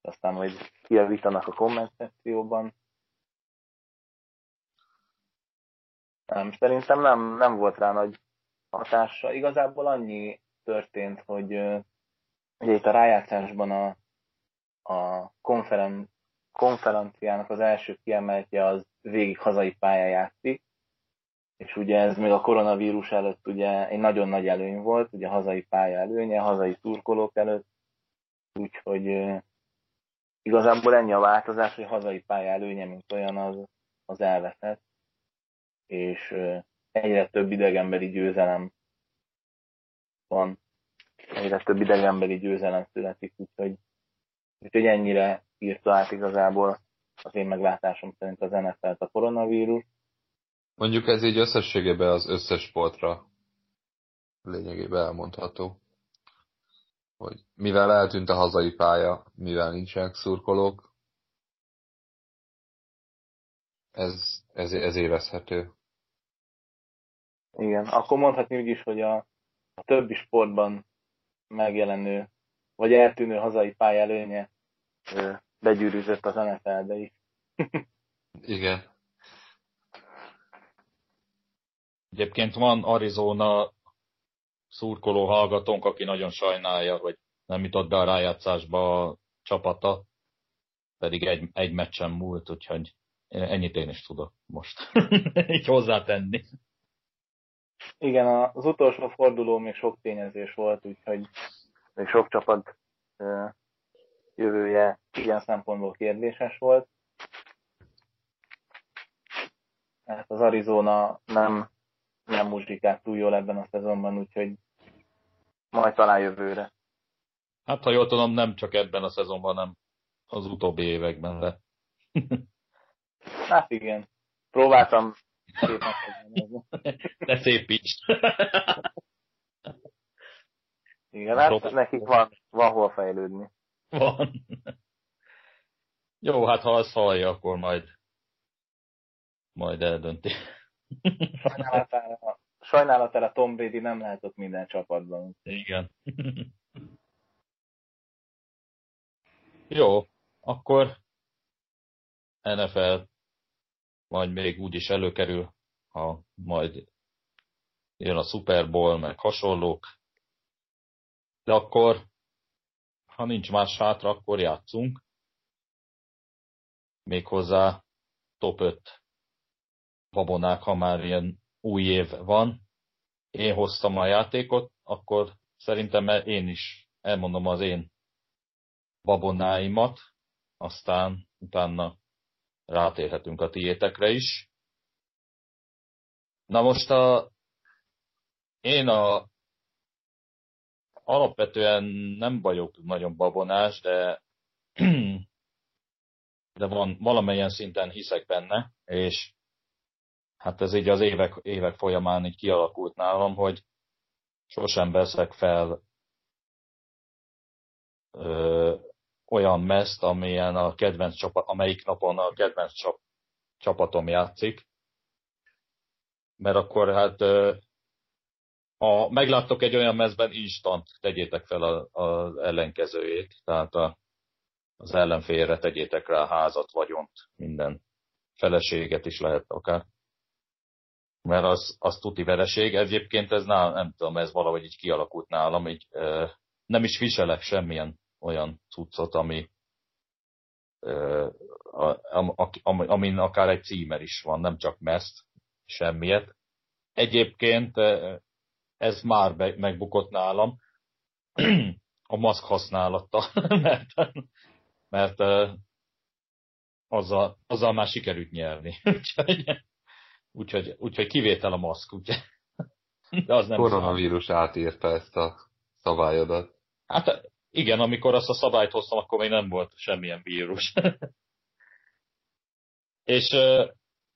S3: aztán majd kijavítanak a komment szekcióban. Nem, szerintem nem, nem volt rá nagy hatása. Igazából annyi történt, hogy ugye itt a rájátszásban a, a konferen, konferenciának az első kiemeltje az végig hazai pályán játszik, és ugye ez még a koronavírus előtt ugye egy nagyon nagy előny volt, ugye a hazai pálya előnye, a hazai turkolók előtt, úgyhogy igazából ennyi a változás, hogy a hazai pálya előnye, mint olyan, az, az elveszett, és egyre több idegenbeli győzelem van, egyre több idegenbeli győzelem születik, úgyhogy, úgyhogy ennyire írta át igazából az én meglátásom szerint az NFL-t a koronavírus.
S4: Mondjuk ez így összességében az összes sportra lényegében elmondható. Hogy mivel eltűnt a hazai pálya, mivel nincsenek szurkolók, ez, ez, ez érezhető.
S3: Igen, akkor mondhatni úgy is, hogy a, a többi sportban megjelenő, vagy eltűnő hazai pálya előnye begyűrűzött az NFL-be is. (laughs)
S4: Igen.
S1: Egyébként van Arizona szurkoló hallgatónk, aki nagyon sajnálja, hogy nem jutott be a rájátszásba a csapata. pedig egy, egy meccsen múlt, úgyhogy ennyit én is tudok most (laughs) így hozzátenni.
S3: Igen, az utolsó forduló még sok tényezés volt, úgyhogy még sok csapat jövője ilyen szempontból kérdéses volt. Hát az Arizona nem, nem muzsikált túl jól ebben a szezonban, úgyhogy majd talán jövőre.
S1: Hát ha jól tudom, nem csak ebben a szezonban, hanem az utóbbi években, de... (laughs)
S3: hát igen. Próbáltam (laughs)
S1: De szépíts.
S3: Igen, hát nekik van, van hol fejlődni.
S1: Van. Jó, hát ha azt hallja, akkor majd majd eldönti.
S3: Sajnálatára, sajnálatára Tom Brady nem lehet ott minden csapatban.
S1: Igen. Jó, akkor NFL majd még úgy is előkerül, ha majd jön a Super Bowl, meg hasonlók. De akkor, ha nincs más hátra, akkor játszunk. Méghozzá top 5 babonák, ha már ilyen új év van. Én hoztam a játékot, akkor szerintem én is elmondom az én babonáimat, aztán utána rátérhetünk a tiétekre is. Na most a, én a, alapvetően nem vagyok nagyon babonás, de, (clears throat) de van, valamelyen szinten hiszek benne, és hát ez így az évek, évek folyamán így kialakult nálam, hogy sosem veszek fel olyan meszt, amilyen a kedvenc csapat, amelyik napon a kedvenc csap, csapatom játszik. Mert akkor hát ha megláttok egy olyan mezben, instant tegyétek fel az ellenkezőjét, tehát a, az ellenfélre tegyétek rá házat, vagyont, minden feleséget is lehet akár. Mert az, az tuti vereség. Egyébként ez nálam, nem tudom, ez valahogy így kialakult nálam, így nem is viselek semmilyen olyan cuccot, ami, amin akár egy címer is van, nem csak meszt, semmiet. Egyébként ez már megbukott nálam, (clears throat) a maszk használata, (laughs) mert, mert azzal, azzal már sikerült nyerni. (laughs) úgyhogy, úgyhogy, úgyhogy kivétel a maszk, úgyhogy.
S4: De az nem Koronavírus számít. átírta ezt a szabályodat.
S1: Hát igen, amikor azt a szabályt hoztam, akkor még nem volt semmilyen vírus. (laughs) és uh,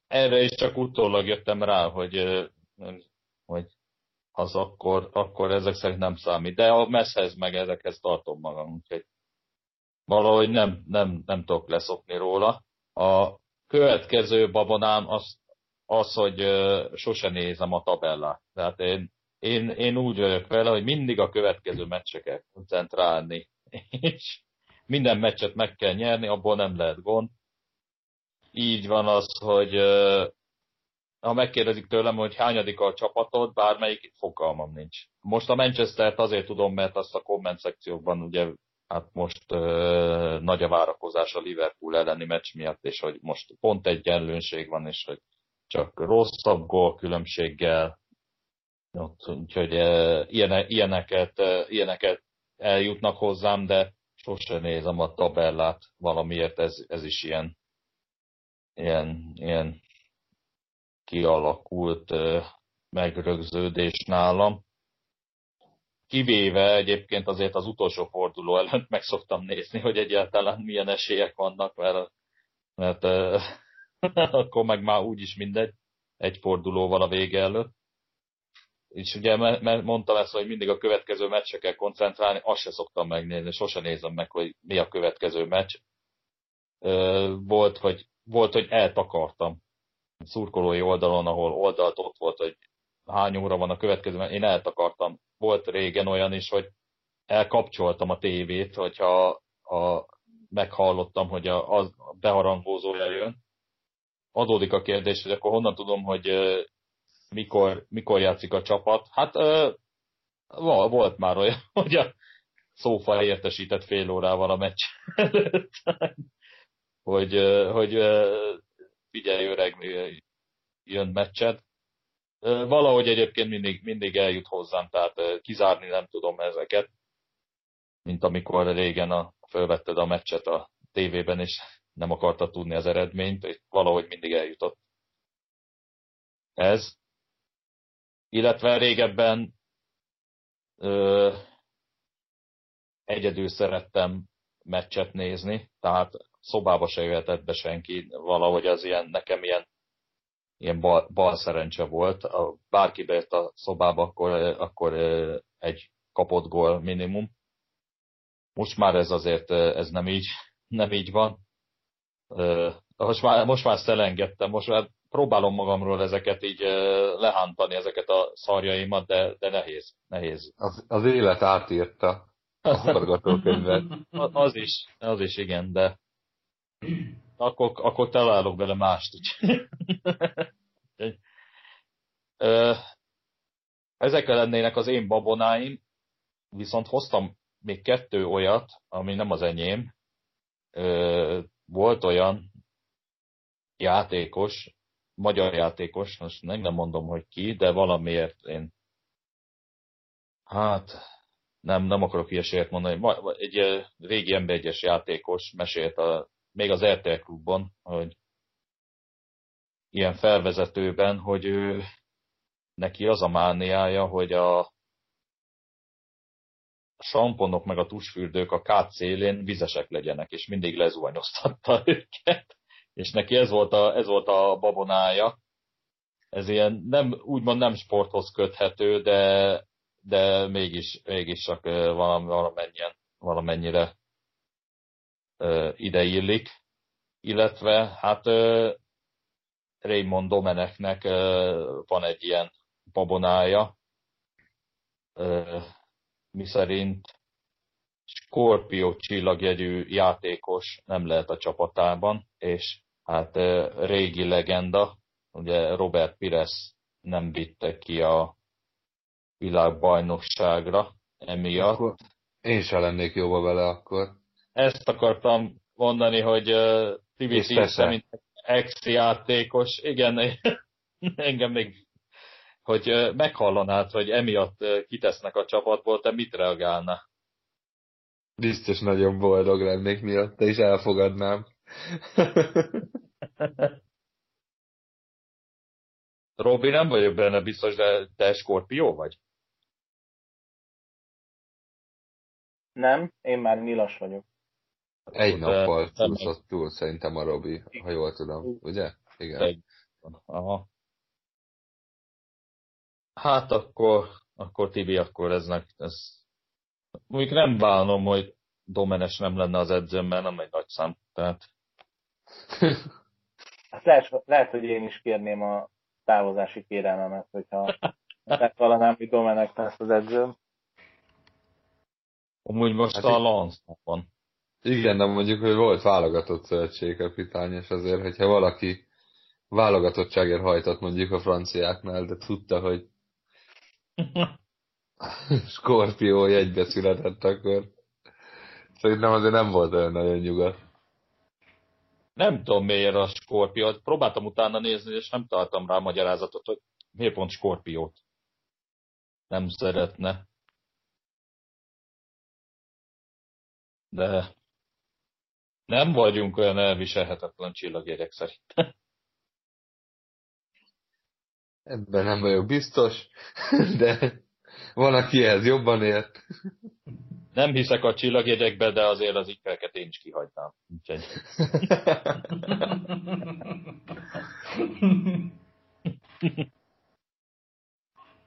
S1: erre is csak utólag jöttem rá, hogy, uh, hogy az akkor, akkor ezek szerint nem számít. De a messzhez meg ezekhez tartom magam, úgyhogy valahogy nem, nem, nem tudok leszokni róla. A következő babonám az, az hogy uh, sose nézem a tabellát. Tehát én én, én úgy vagyok vele, hogy mindig a következő meccseket koncentrálni, és minden meccset meg kell nyerni, abból nem lehet gond. Így van az, hogy ha megkérdezik tőlem, hogy hányadik a csapatod, bármelyik fogalmam nincs. Most a Manchester-t azért tudom, mert azt a komment szekciókban ugye hát most ö, nagy a várakozás a Liverpool elleni meccs miatt, és hogy most pont egy egyenlőség van, és hogy csak rosszabb gól különbséggel ott, úgyhogy e, ilyeneket, e, ilyeneket eljutnak hozzám, de sose nézem a tabellát, valamiért ez, ez is ilyen, ilyen, ilyen kialakult e, megrögződés nálam. Kivéve egyébként azért az utolsó forduló előtt meg szoktam nézni, hogy egyáltalán milyen esélyek vannak, mert, mert (laughs) akkor meg már úgyis mindegy, egy fordulóval a vége előtt és ugye mert mondtam ezt, hogy mindig a következő meccsre kell koncentrálni, azt se szoktam megnézni, sose nézem meg, hogy mi a következő meccs. Volt, hogy, volt, hogy eltakartam szurkolói oldalon, ahol oldalt ott volt, hogy hány óra van a következő, én eltakartam. Volt régen olyan is, hogy elkapcsoltam a tévét, hogyha a, meghallottam, hogy a, a beharangózója jön. Adódik a kérdés, hogy akkor honnan tudom, hogy mikor, mikor játszik a csapat. Hát ö, volt már olyan, (laughs) hogy a szófa értesített fél órával a meccs előtt. (laughs) hogy, hogy figyelj öreg, jön meccsed. Valahogy egyébként mindig, mindig eljut hozzám, tehát kizárni nem tudom ezeket, mint amikor régen a, felvetted a meccset a tévében, és nem akarta tudni az eredményt, és valahogy mindig eljutott. Ez. Illetve régebben ö, egyedül szerettem meccset nézni, tehát szobába se jöhetett be senki, valahogy az ilyen, nekem ilyen, ilyen bal, bal szerencse volt. Ha bárki bejött a szobába, akkor, akkor egy kapott gól minimum. Most már ez azért ez nem így, nem így van. Most már, most már szelengedtem, most már próbálom magamról ezeket így lehántani, ezeket a szarjaimat, de, de nehéz. nehéz.
S4: Az, az élet átírta a forgatókönyvet. (laughs)
S1: az is, az is igen, de akkor, akkor találok bele mást. (laughs) Ezek lennének az én babonáim, viszont hoztam még kettő olyat, ami nem az enyém. Volt olyan játékos, magyar játékos, most nem, nem mondom, hogy ki, de valamiért én hát nem, nem akarok ilyeséget mondani. Egy régi emberegyes játékos mesélt a, még az RTL klubban, hogy ilyen felvezetőben, hogy ő neki az a mániája, hogy a samponok meg a tusfürdők a kát szélén vizesek legyenek, és mindig lezuhanyoztatta (laughs) őket. És neki ez volt a, ez volt a babonája. Ez ilyen nem, úgymond nem sporthoz köthető, de, de mégis, mégis csak valamennyien, valamennyire ide illik. Illetve hát Raymond Domeneknek van egy ilyen babonája, miszerint Scorpio csillagjegyű játékos nem lehet a csapatában, és hát régi legenda, ugye Robert Pires nem vitte ki a világbajnokságra emiatt. Akkor
S4: én sem lennék jóba vele akkor.
S1: Ezt akartam mondani, hogy uh, Tibi mint ex-játékos, igen, (laughs) engem még hogy meghallanád, hogy emiatt kitesznek a csapatból, te mit reagálna?
S4: Biztos nagyon boldog lennék miatt, is elfogadnám. (laughs)
S1: Robi, nem vagyok benne biztos, de te Skorpió vagy?
S3: Nem, én már nyilas vagyok.
S4: Egy nappal túlszott túl szerintem a Robi, ha jól tudom, ugye? Igen. Egy.
S1: Aha. Hát akkor, akkor Tibi, akkor eznek, ez, mondjuk nem bánom, hogy Domenes nem lenne az edzőm, mert nem egy nagy szám, tehát.
S3: Hát lehet, lehet, hogy én is kérném a távozási kérelmemet, hogyha megvallanám, hogy Domenek lesz az edzőm.
S1: Amúgy most hát a Lance van.
S4: Igen, de mondjuk, hogy volt válogatott szövetségkapitány, és azért, hogyha valaki válogatottságért hajtott mondjuk a franciáknál, de tudta, hogy (laughs) Skorpió jegybe született akkor. Szerintem azért nem volt olyan nagyon nyugat.
S1: Nem tudom miért a Skorpiót. Próbáltam utána nézni, és nem találtam rá magyarázatot, hogy miért pont Skorpiót nem szeretne. De nem vagyunk olyan elviselhetetlen csillagérek szerintem. (laughs)
S4: Ebben nem vagyok biztos, de van, aki ehhez jobban ért.
S1: Nem hiszek a csillagjegyekbe, de azért az ikkelket én is kihagynám.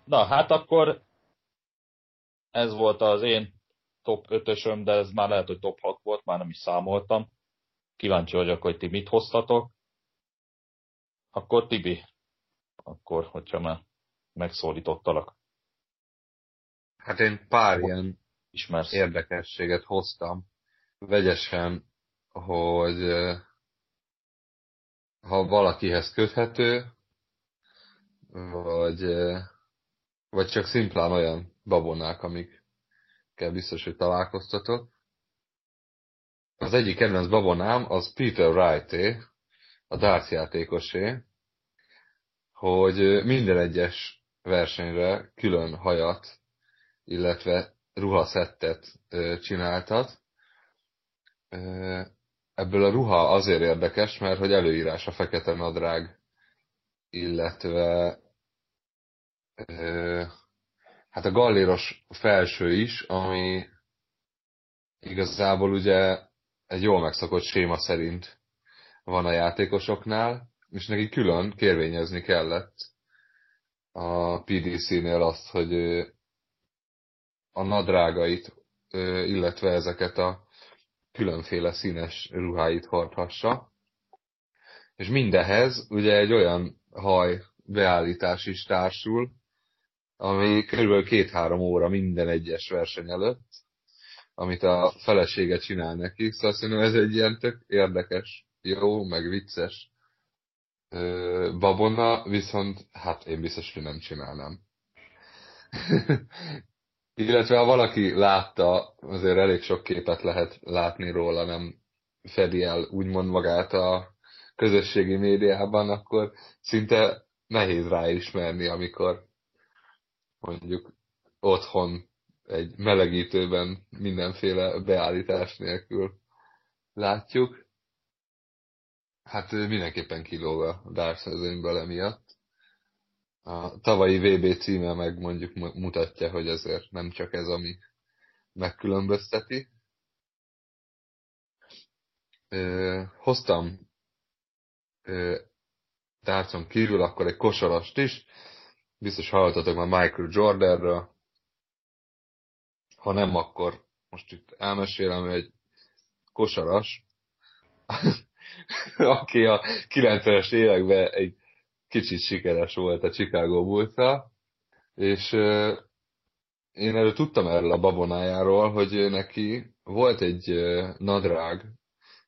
S1: Na, hát akkor ez volt az én top 5-ösöm, de ez már lehet, hogy top 6 volt, már nem is számoltam. Kíváncsi vagyok, hogy ti mit hoztatok. Akkor Tibi, akkor, hogyha már megszólítottalak.
S4: Hát én pár ilyen ismersz. érdekességet hoztam. Vegyesen, hogy ha valakihez köthető, vagy, vagy csak szimplán olyan babonák, amik kell biztos, hogy találkoztatok. az egyik kedvenc babonám az Peter Wrighté, a darts játékosé, hogy minden egyes versenyre külön hajat, illetve ruhaszettet csináltat. Ebből a ruha azért érdekes, mert hogy előírás a fekete nadrág, illetve hát a galléros felső is, ami igazából ugye egy jól megszokott séma szerint van a játékosoknál, és neki külön kérvényezni kellett a PDC-nél azt, hogy a nadrágait, illetve ezeket a különféle színes ruháit hordhassa. És mindehez ugye egy olyan haj beállítás is társul, ami kb. két-három óra minden egyes verseny előtt, amit a felesége csinál neki. Szóval szerintem ez egy ilyen tök érdekes, jó, meg vicces babona, viszont hát én biztos, hogy nem csinálnám. (laughs) Illetve ha valaki látta, azért elég sok képet lehet látni róla, nem fedi el úgymond magát a közösségi médiában, akkor szinte nehéz ráismerni, amikor mondjuk otthon egy melegítőben mindenféle beállítás nélkül látjuk. Hát mindenképpen kilóg a Dark emiatt. A tavalyi VB címe meg mondjuk mutatja, hogy ezért nem csak ez, ami megkülönbözteti. hoztam tárcon kívül akkor egy kosarast is. Biztos hallottatok már Michael Jordanről. Ha nem, akkor most itt elmesélem, hogy egy kosaras, (laughs) aki a 90-es években egy kicsit sikeres volt a Chicago bulls és én erről tudtam erről a babonájáról, hogy neki volt egy nadrág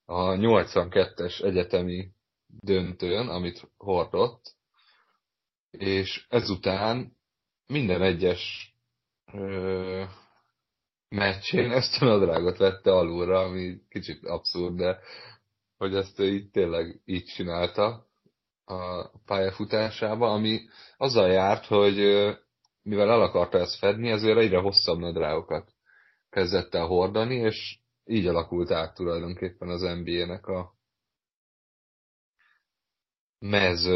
S4: a 82-es egyetemi döntőn, amit hordott, és ezután minden egyes ö, meccsén ezt a nadrágot vette alulra, ami kicsit abszurd, de hogy ezt így tényleg így csinálta a pályafutásába, ami azzal járt, hogy mivel el akarta ezt fedni, ezért egyre hosszabb nadrágokat kezdett el hordani, és így alakult át tulajdonképpen az NBA-nek a mez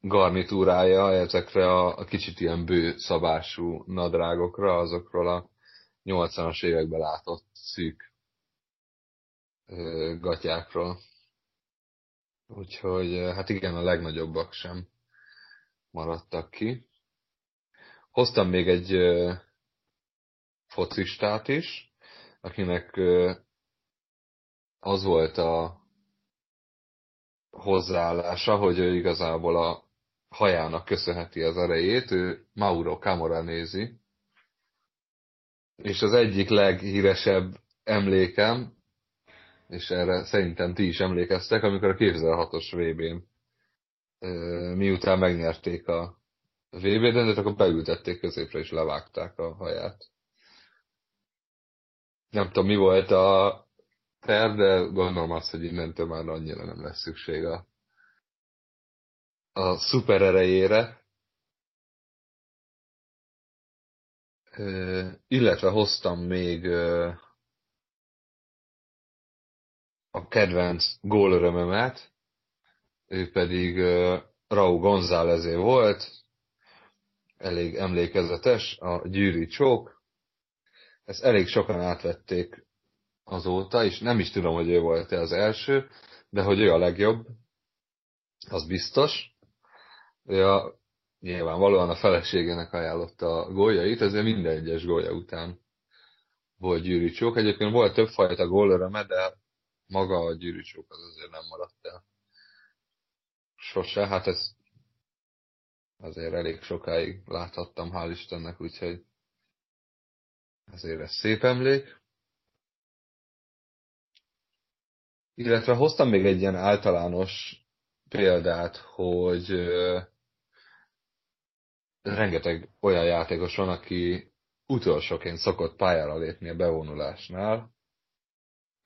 S4: garnitúrája ezekre a, a kicsit ilyen bő szabású nadrágokra, azokról a 80-as években látott szűk gatyákról. Úgyhogy hát igen, a legnagyobbak sem maradtak ki. Hoztam még egy focistát is, akinek az volt a hozzáállása, hogy ő igazából a hajának köszönheti az erejét, ő Mauro Camoranesi, és az egyik leghíresebb emlékem, és erre szerintem ti is emlékeztek, amikor a 2006-os VB-n miután megnyerték a VB döntőt, akkor beültették középre és levágták a haját. Nem tudom, mi volt a ter, de gondolom azt, hogy innentől már annyira nem lesz szükség a, a szuper erejére. Illetve hoztam még a kedvenc gólörömömet, ő pedig Raúl Gonzálezé volt, elég emlékezetes, a gyűri csók. Ezt elég sokan átvették azóta, és nem is tudom, hogy ő volt-e az első, de hogy ő a legjobb, az biztos. Ő a, nyilvánvalóan a feleségének ajánlotta a góljait, ezért minden egyes gólya után volt gyűrűcsók. Egyébként volt többfajta gólöröme, de maga a gyűrűcsók az azért nem maradt el. Sose, hát ez azért elég sokáig láthattam, hál' Istennek, úgyhogy ezért ez szép emlék. Illetve hoztam még egy ilyen általános példát, hogy rengeteg olyan játékos van, aki utolsóként szokott pályára lépni a bevonulásnál,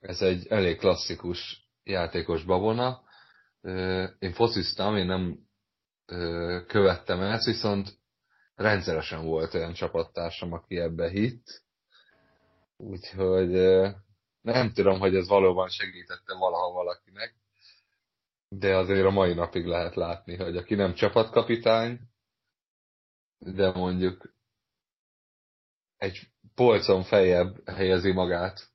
S4: Ez egy elég klasszikus játékos babona. Én fociztam, én nem követtem ezt, viszont rendszeresen volt olyan csapattársam, aki ebbe hitt. Úgyhogy nem tudom, hogy ez valóban segítette valaha valakinek, de azért a mai napig lehet látni, hogy aki nem csapatkapitány, de mondjuk egy polcon feljebb helyezi magát,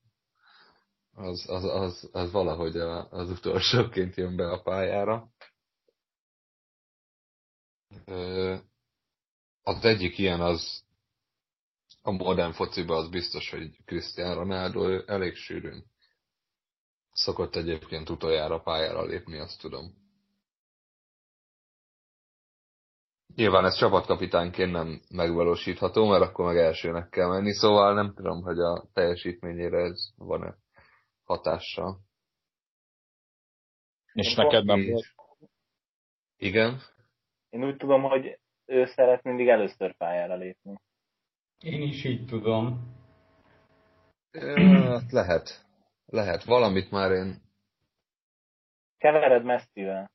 S4: az, az, az, az valahogy a, az utolsóként jön be a pályára. Az egyik ilyen az a modern fociban az biztos, hogy Cristiano Ronaldo elég sűrűn szokott egyébként utoljára pályára lépni, azt tudom. Nyilván ez csapatkapitányként nem megvalósítható, mert akkor meg elsőnek kell menni, szóval nem tudom, hogy a teljesítményére ez van-e hatással.
S1: És Én neked nem?
S4: Igen?
S3: Én úgy tudom, hogy ő szeret mindig először pályára lépni.
S2: Én is így tudom.
S4: Hát lehet. Lehet. Valamit már én...
S3: Kevered messzivel.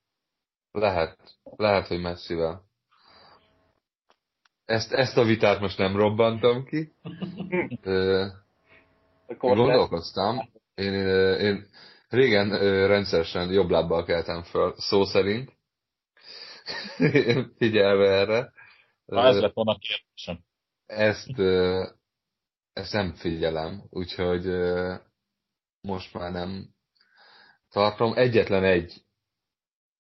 S4: Lehet. Lehet, hogy messzivel. Ezt, ezt a vitát most nem robbantam ki. (laughs) Ö, gondolkoztam. Én, én, régen rendszeresen jobb lábbal keltem föl, szó szerint. (laughs) Figyelve erre.
S1: Ha ez lett volna kérdésem.
S4: Ezt, ezt nem figyelem, úgyhogy most már nem tartom. Egyetlen egy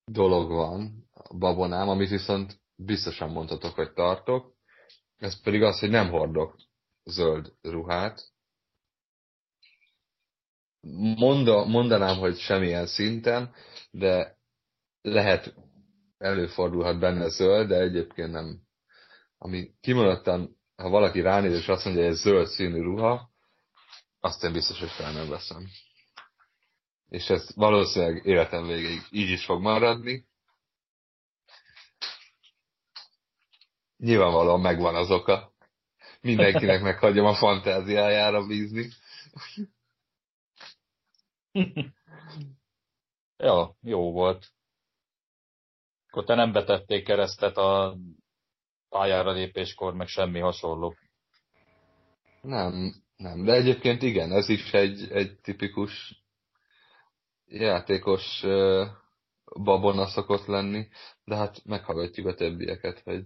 S4: dolog van babonám, amit viszont biztosan mondhatok, hogy tartok. Ez pedig az, hogy nem hordok zöld ruhát. Monda, mondanám, hogy semmilyen szinten, de lehet, előfordulhat benne zöld, de egyébként nem. Ami kimondottan ha valaki ránéz és azt mondja, hogy ez zöld színű ruha, azt én biztos, hogy fel nem veszem. És ez valószínűleg életem végéig így is fog maradni. Nyilvánvalóan megvan az oka. Mindenkinek (laughs) meghagyom a fantáziájára bízni. (laughs)
S1: ja, jó volt. Akkor te nem betették keresztet a pályára lépéskor, meg semmi hasonló.
S4: Nem, nem, de egyébként igen, ez is egy, egy tipikus játékos babona szokott lenni, de hát meghallgatjuk a többieket, hogy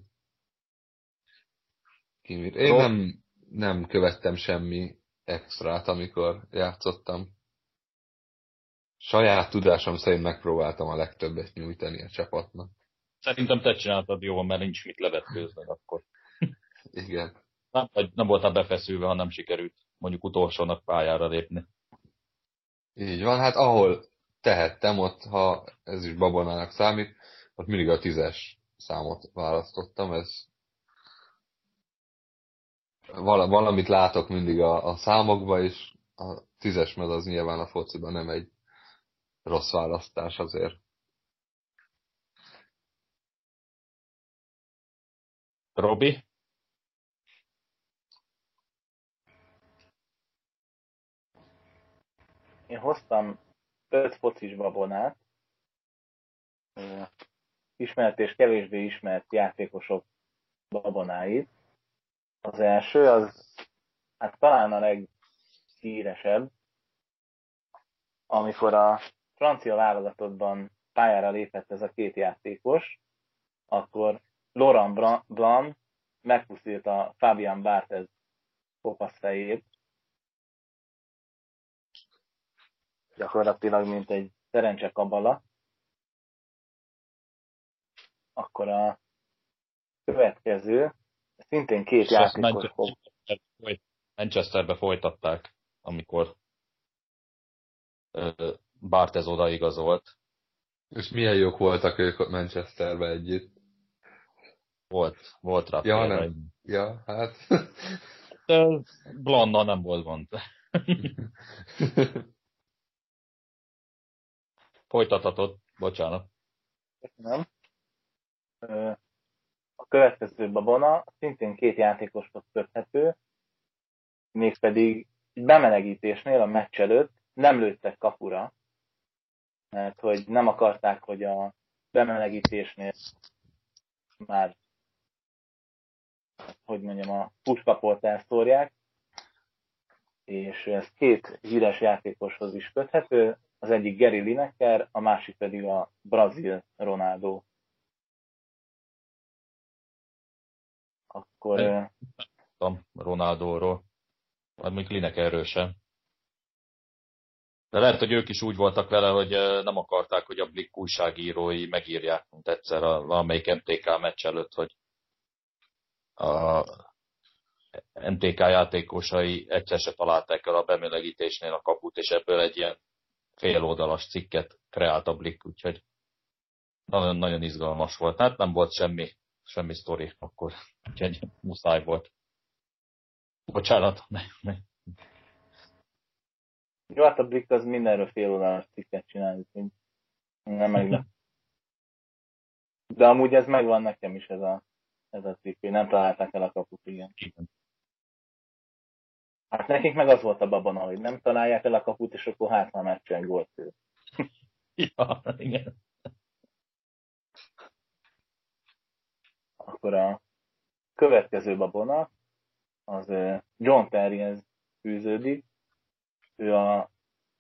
S4: ki mit. Én nem, nem követtem semmi extrát, amikor játszottam. Saját tudásom szerint megpróbáltam a legtöbbet nyújtani a csapatnak.
S1: Szerintem te csináltad jól, mert nincs mit levetkőzned akkor. (laughs)
S4: Igen.
S1: Nem, nem voltál befeszülve, ha nem sikerült mondjuk utolsónak pályára lépni.
S4: Így van, hát ahol tehettem, ott, ha ez is babonának számít, ott mindig a tízes számot választottam, ez valamit látok mindig a, a számokba, és a tízes meg az nyilván a fociban nem egy rossz választás azért.
S1: Robi?
S3: Én hoztam öt focis babonát, ismert és kevésbé ismert játékosok babonáit. Az első, az hát talán a leghíresebb, amikor a francia válogatottban pályára lépett ez a két játékos, akkor Laurent Blanc megpusztította Fabian Barthez kopasz fejét. Gyakorlatilag, mint egy szerencse kabala. Akkor a következő, szintén két játékos fog.
S1: Manchesterbe folytatták, amikor Barthez odaigazolt.
S4: És milyen jók voltak ők Manchesterbe együtt?
S1: Volt, volt rá.
S4: Ja, nem. Ja, hát. (laughs)
S1: De blonda nem volt gond. (laughs) Folytathatod, bocsánat.
S3: Köszönöm. A következő babona szintén két játékoshoz köthető, mégpedig egy bemelegítésnél a meccs előtt nem lőttek kapura, mert hogy nem akarták, hogy a bemelegítésnél már hogy mondjam, a puskaport elszórják, és ez két híres játékoshoz is köthető, az egyik Gary Lineker, a másik pedig a brazil Ronaldo. Akkor...
S1: Ronaldóról, vagy még Linekerről sem. De lehet, hogy ők is úgy voltak vele, hogy nem akarták, hogy a Blick újságírói megírják, mint egyszer a valamelyik MTK meccs előtt, hogy a MTK játékosai egyszer se találták el a bemelegítésnél a kaput, és ebből egy ilyen féloldalas cikket kreált a Blick, úgyhogy nagyon, nagyon izgalmas volt. Hát nem volt semmi, semmi sztori akkor, úgyhogy muszáj volt. Bocsánat. Ne, ne.
S3: Jó, hát a Blick az mindenről féloldalas cikket csinál, úgyhogy nem meg. De amúgy ez megvan nekem is ez a, ez a cikk, hogy nem találták el a kaput, igen. Hát nekik meg az volt a babana, hogy nem találják el a kaput, és akkor hát már meccsen volt ő. (laughs)
S1: ja, igen.
S3: Akkor a következő babona, az John Terryhez fűződik. Ő a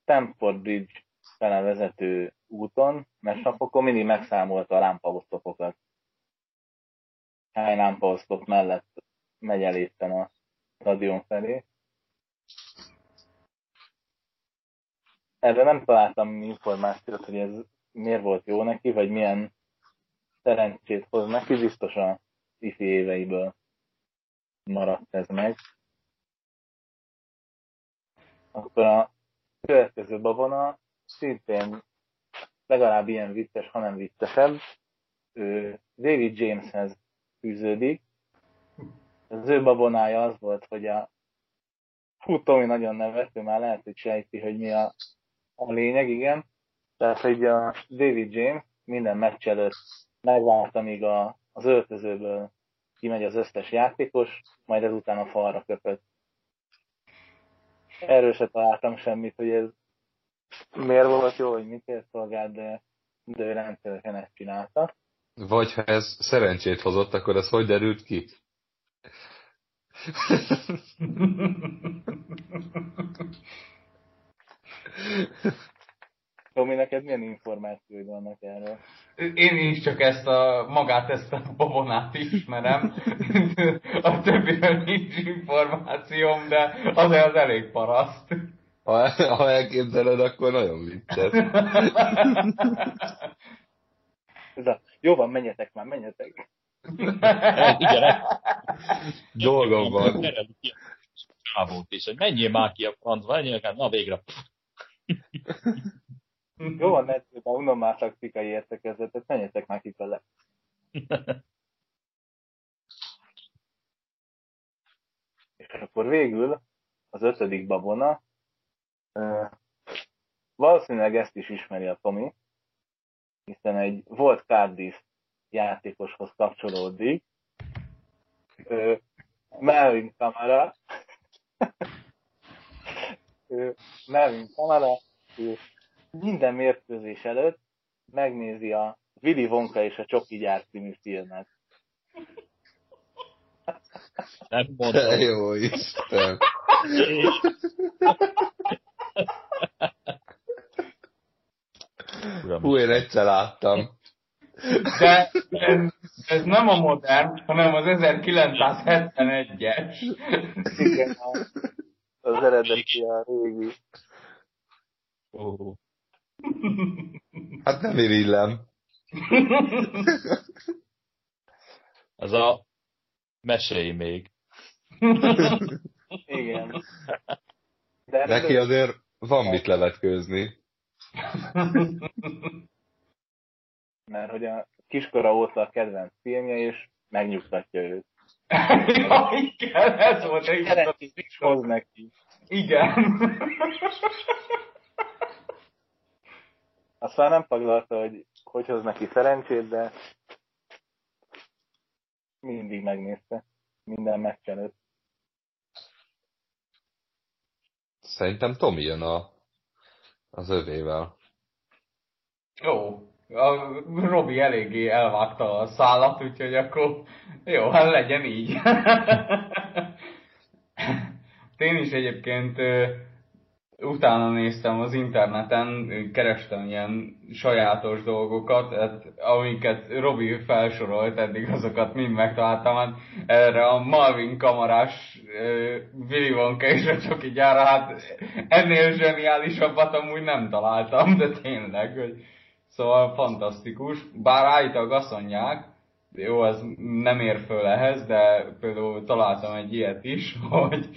S3: Stamford Bridge fele úton, mert napokon mindig megszámolta a lámpaosztopokat. Hány lámpaosztop mellett megy el éppen a stadion felé. Erre nem találtam információt, hogy ez miért volt jó neki, vagy milyen szerencsét hoz neki, biztos a ifi éveiből maradt ez meg. Akkor a következő babona szintén legalább ilyen vicces, hanem viccesebb. Ő David Jameshez fűződik. Az ő babonája az volt, hogy a Fú, Tomi nagyon nevető, már lehet, hogy sejti, hogy mi a, a lényeg, igen. Tehát, hogy a David James minden meccs előtt megvárta, amíg a, az öltözőből kimegy az összes játékos, majd ezután a falra köpött. Erről se találtam semmit, hogy ez miért volt jó, hogy mit szolgált, de, de ő rendszeresen ezt csinálta.
S4: Vagy ha ez szerencsét hozott, akkor ez hogy derült ki? (laughs)
S3: Tomi, neked milyen információid vannak erről?
S2: Én is csak ezt a, magát ezt a babonát ismerem. a többiről nincs információm, de az az elég paraszt.
S4: Ha, ha elképzeled, akkor nagyon vicces.
S3: jó van, menjetek már, menjetek.
S1: Igen,
S4: Dolgom van.
S1: Csávót is, hogy menjél már ki a francba, menjél, na végre. (laughs)
S3: Jó van, edzőben unom már taktikai értekezetet, menjetek már ki vele. (laughs) És akkor végül az ötödik babona, valószínűleg ezt is ismeri a Tomi, hiszen egy volt Cardiff játékoshoz kapcsolódik. Melvin Kamara. (laughs) Melvin Kamara minden mérkőzés előtt megnézi a Willy Wonka és a Csoki gyár című filmet.
S1: Nem mondom.
S4: Jó Isten. Hú, én egyszer láttam.
S2: De ez, ez nem a modern, hanem az 1971-es.
S3: Igen, az eredeti a régi.
S1: Oh.
S4: Hát nem irillem. (laughs)
S1: Ez a mesélj még. (laughs)
S3: Igen.
S4: De Neki azért van mit levetkőzni. (laughs)
S3: Mert hogy a kiskora óta a kedvenc filmje, és megnyugtatja őt.
S2: ja, igen, ez volt egy
S3: is hoz neki.
S2: Igen.
S3: Aztán nem taglalta, hogy hogy hoz neki szerencsét, de mindig megnézte. Minden meccs előtt.
S4: Szerintem Tomi jön a Az övével.
S2: Jó. A Robi eléggé elvágta a szállat, úgyhogy akkor jó, hát legyen így. (laughs) Én is egyébként utána néztem az interneten, kerestem ilyen sajátos dolgokat, hát, amiket Robi felsorolt, eddig azokat mind megtaláltam, hát erre a Malvin kamarás Willy Wonka és a Csoki gyára, hát ennél zseniálisabbat amúgy nem találtam, de tényleg, hogy szóval fantasztikus. Bár állítólag azt mondják, jó, ez nem ér föl ehhez, de például találtam egy ilyet is, (laughs) hogy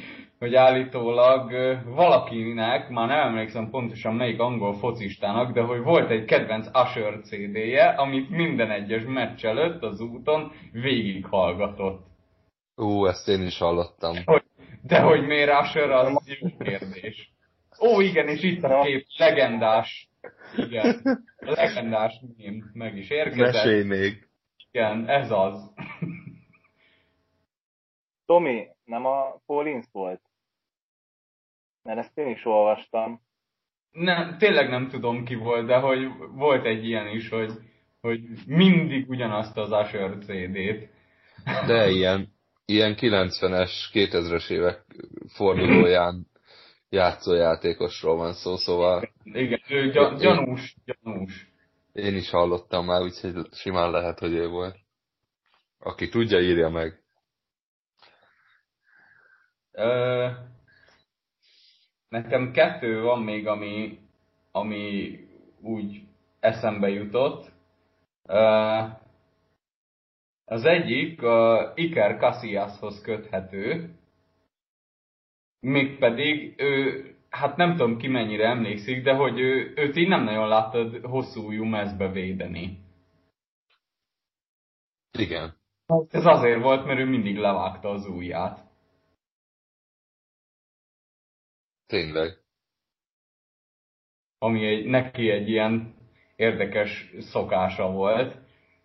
S2: hogy állítólag valakinek, már nem emlékszem pontosan melyik angol focistának, de hogy volt egy kedvenc Usher CD-je, amit minden egyes meccs előtt az úton végighallgatott.
S4: Ú, ezt én is hallottam.
S2: Hogy, de hogy miért Usher, az jó kérdés. Ó, igen, és itt a kép, legendás. Igen, legendás mém meg is érkezett.
S4: Mesélj még.
S2: Igen, ez az.
S3: Tomi, nem a Paulins volt? Mert ezt én is olvastam.
S2: Nem, tényleg nem tudom ki volt, de hogy volt egy ilyen is, hogy, hogy mindig ugyanazt az Asher CD-t.
S4: De ilyen, ilyen 90-es, 2000-es évek fordulóján játszójátékosról van szó, szóval...
S2: Igen, ő gy- gyanús, gyanús.
S4: Én is hallottam már, úgyhogy simán lehet, hogy ő volt. Aki tudja, írja meg.
S2: Ö, nekem kettő van még, ami, ami úgy eszembe jutott. Az egyik a Iker Casillashoz köthető, mégpedig ő, hát nem tudom ki mennyire emlékszik, de hogy ő, őt így nem nagyon láttad hosszú ujjú mezbe védeni.
S4: Igen.
S2: Ez azért volt, mert ő mindig levágta az ujját.
S4: Tényleg.
S2: Ami egy, neki egy ilyen érdekes szokása volt.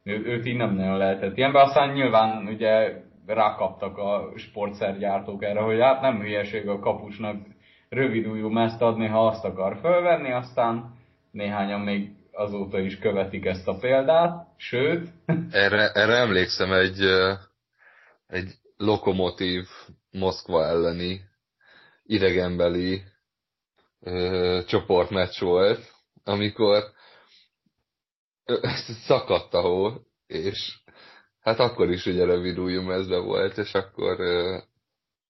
S2: Ő, őt így nem nagyon lehetett ilyenbe. Aztán nyilván ugye rákaptak a sportszergyártók erre, hogy hát nem hülyeség a kapusnak rövidújú mezt adni, ha azt akar fölvenni, aztán néhányan még azóta is követik ezt a példát, sőt... (laughs)
S4: Erre, erre emlékszem egy, egy lokomotív Moszkva elleni idegenbeli ö, csoportmeccs volt, amikor szakadt a hó, és hát akkor is ugye rövid ujjú mezbe volt, és akkor ö,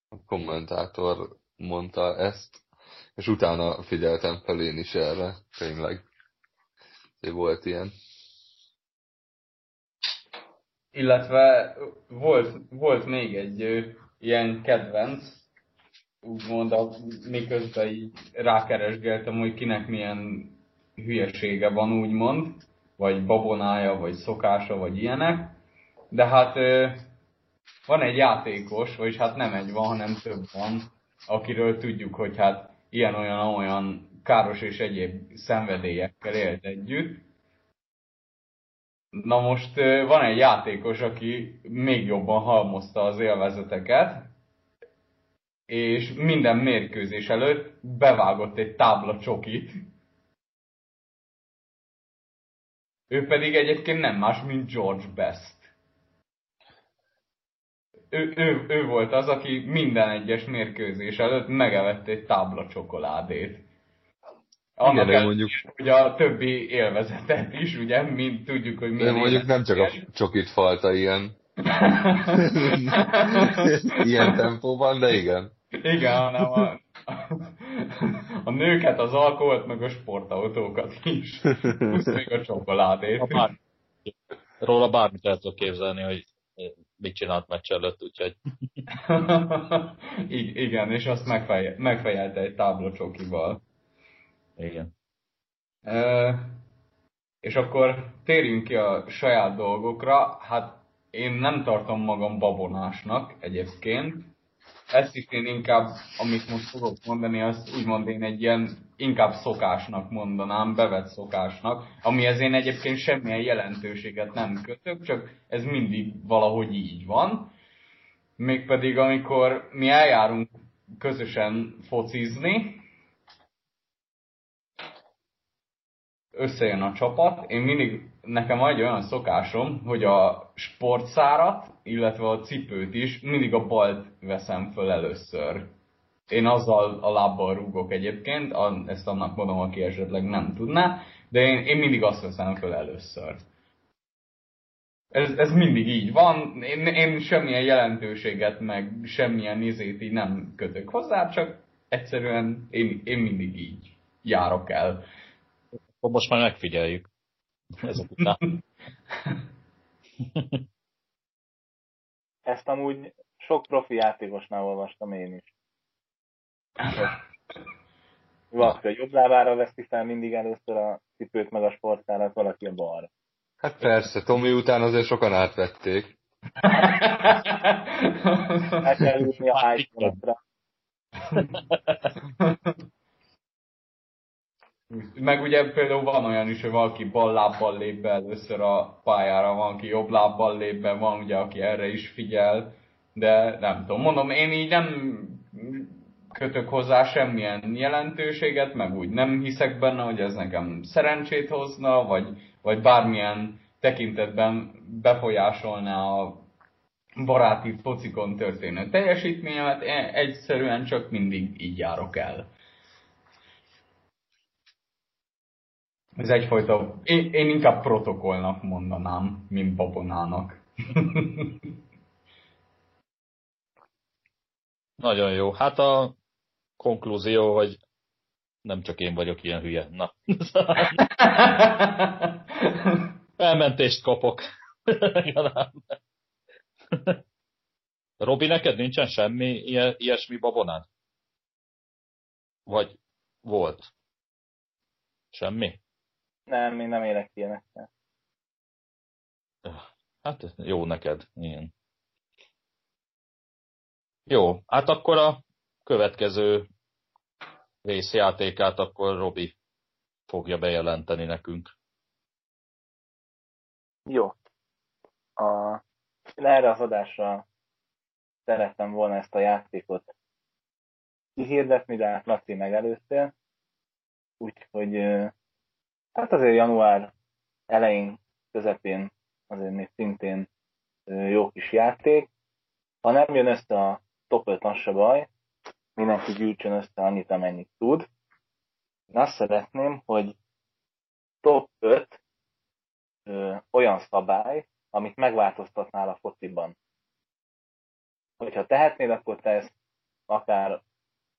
S4: a kommentátor mondta ezt, és utána figyeltem fel én is erre, tényleg. Volt ilyen.
S2: Illetve volt, volt még egy ilyen kedvenc, úgymond a, miközben így rákeresgeltem, hogy kinek milyen hülyesége van, úgymond, vagy babonája, vagy szokása, vagy ilyenek. De hát van egy játékos, vagyis hát nem egy van, hanem több van, akiről tudjuk, hogy hát ilyen-olyan-olyan káros és egyéb szenvedélyekkel élt együtt. Na most van egy játékos, aki még jobban halmozta az élvezeteket, és minden mérkőzés előtt bevágott egy tábla csokit. Ő pedig egyébként nem más, mint George Best. Ő, ő, ő volt az, aki minden egyes mérkőzés előtt megevett egy tábla csokoládét. Annak
S4: Igen, mondjuk...
S2: hogy a többi élvezetet is, ugye, mint tudjuk, hogy milyen
S4: mondjuk nem csak a csokit falta ilyen. (laughs) ilyen tempóban, de igen.
S2: Igen, hanem a, (laughs) a nőket, az alkoholt, meg a sportautókat is. Plusz még a csokoládét.
S1: Bár, róla bármit el tudok képzelni, hogy mit csinált meccs előtt, úgyhogy... (laughs)
S2: I- igen, és azt megfeje, megfejelte egy tábla csokival.
S1: Igen.
S2: E, és akkor térjünk ki a saját dolgokra. Hát én nem tartom magam babonásnak egyébként, ezt is én inkább, amit most fogok mondani, azt úgymond én egy ilyen inkább szokásnak mondanám, bevett szokásnak, amihez én egyébként semmilyen jelentőséget nem kötök, csak ez mindig valahogy így van. Mégpedig amikor mi eljárunk közösen focizni, összejön a csapat, én mindig, nekem van egy olyan szokásom, hogy a sportszárat, illetve a cipőt is mindig a balt veszem föl először. Én azzal a lábbal rúgok egyébként, ezt annak mondom, aki esetleg nem tudná, de én, én mindig azt veszem föl először. Ez, ez mindig így van, én, én semmilyen jelentőséget, meg semmilyen izét így nem kötök hozzá, csak egyszerűen én, én mindig így járok el.
S1: Most már megfigyeljük. Ezek után. (laughs)
S3: Ezt amúgy sok profi játékosnál olvastam én is. Valaki a jobb lábára veszi fel mindig először a cipőt meg a sportszárat, valaki a balra.
S4: Hát persze, Tomi után azért sokan átvették. (laughs)
S3: El kell jutni a high (laughs)
S2: Meg ugye például van olyan is, hogy valaki bal lábbal lép be először a pályára, van, aki jobb lábbal lép be, van ugye, aki erre is figyel, de nem tudom, mondom, én így nem kötök hozzá semmilyen jelentőséget, meg úgy nem hiszek benne, hogy ez nekem szerencsét hozna, vagy, vagy bármilyen tekintetben befolyásolná a baráti focikon történő teljesítményemet, egyszerűen csak mindig így járok el. Ez egyfajta, én, én inkább protokollnak mondanám, mint babonának. (laughs)
S1: Nagyon jó. Hát a konklúzió, hogy nem csak én vagyok ilyen hülye. Na. (laughs) Elmentést kapok. (laughs) Robi, neked nincsen semmi ilyesmi babonád? Vagy volt? Semmi?
S3: Nem, én nem élek ilyenekkel.
S1: Hát jó neked, ilyen. Jó, hát akkor a következő részjátékát akkor Robi fogja bejelenteni nekünk.
S3: Jó. A, én erre az adásra szerettem volna ezt a játékot kihirdetni, de hát Laci megelőztél. Úgyhogy hát azért január elején, közepén azért még szintén jó kis játék. Ha nem jön össze a top 5, az se baj, mindenki gyűjtsön össze annyit, amennyit tud. Én azt szeretném, hogy top 5 ö, olyan szabály, amit megváltoztatnál a fociban. Hogyha tehetnéd, akkor te ezt akár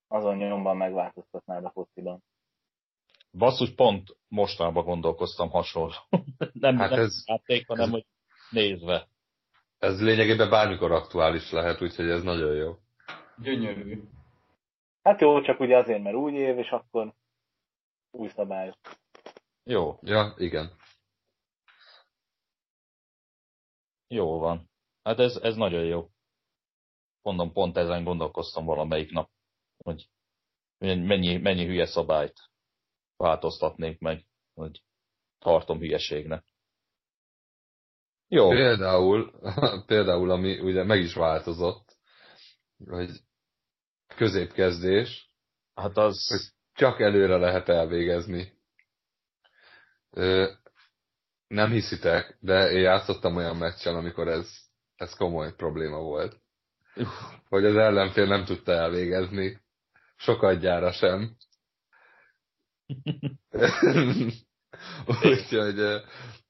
S3: azon nyomban megváltoztatnád a fociban.
S1: Basszus, pont mostában gondolkoztam hasonló. (laughs) nem, hát nem ez, játék, hanem ez, hogy nézve.
S4: Ez lényegében bármikor aktuális lehet, úgyhogy ez nagyon jó.
S2: Gyönyörű.
S3: Hát jó, csak ugye azért, mert új év, és akkor új szabályok.
S1: Jó.
S4: Ja, igen.
S1: Jó van. Hát ez, ez nagyon jó. Mondom, pont ezen gondolkoztam valamelyik nap, hogy mennyi, mennyi hülye szabályt változtatnék meg, hogy tartom hülyeségnek.
S4: Jó. Például, (laughs) például, ami ugye meg is változott, hogy középkezdés,
S1: hát az...
S4: hogy csak előre lehet elvégezni. Ö, nem hiszitek, de én játszottam olyan meccsen, amikor ez, ez komoly probléma volt. Hogy az ellenfél nem tudta elvégezni. Sokat gyára sem. Úgyhogy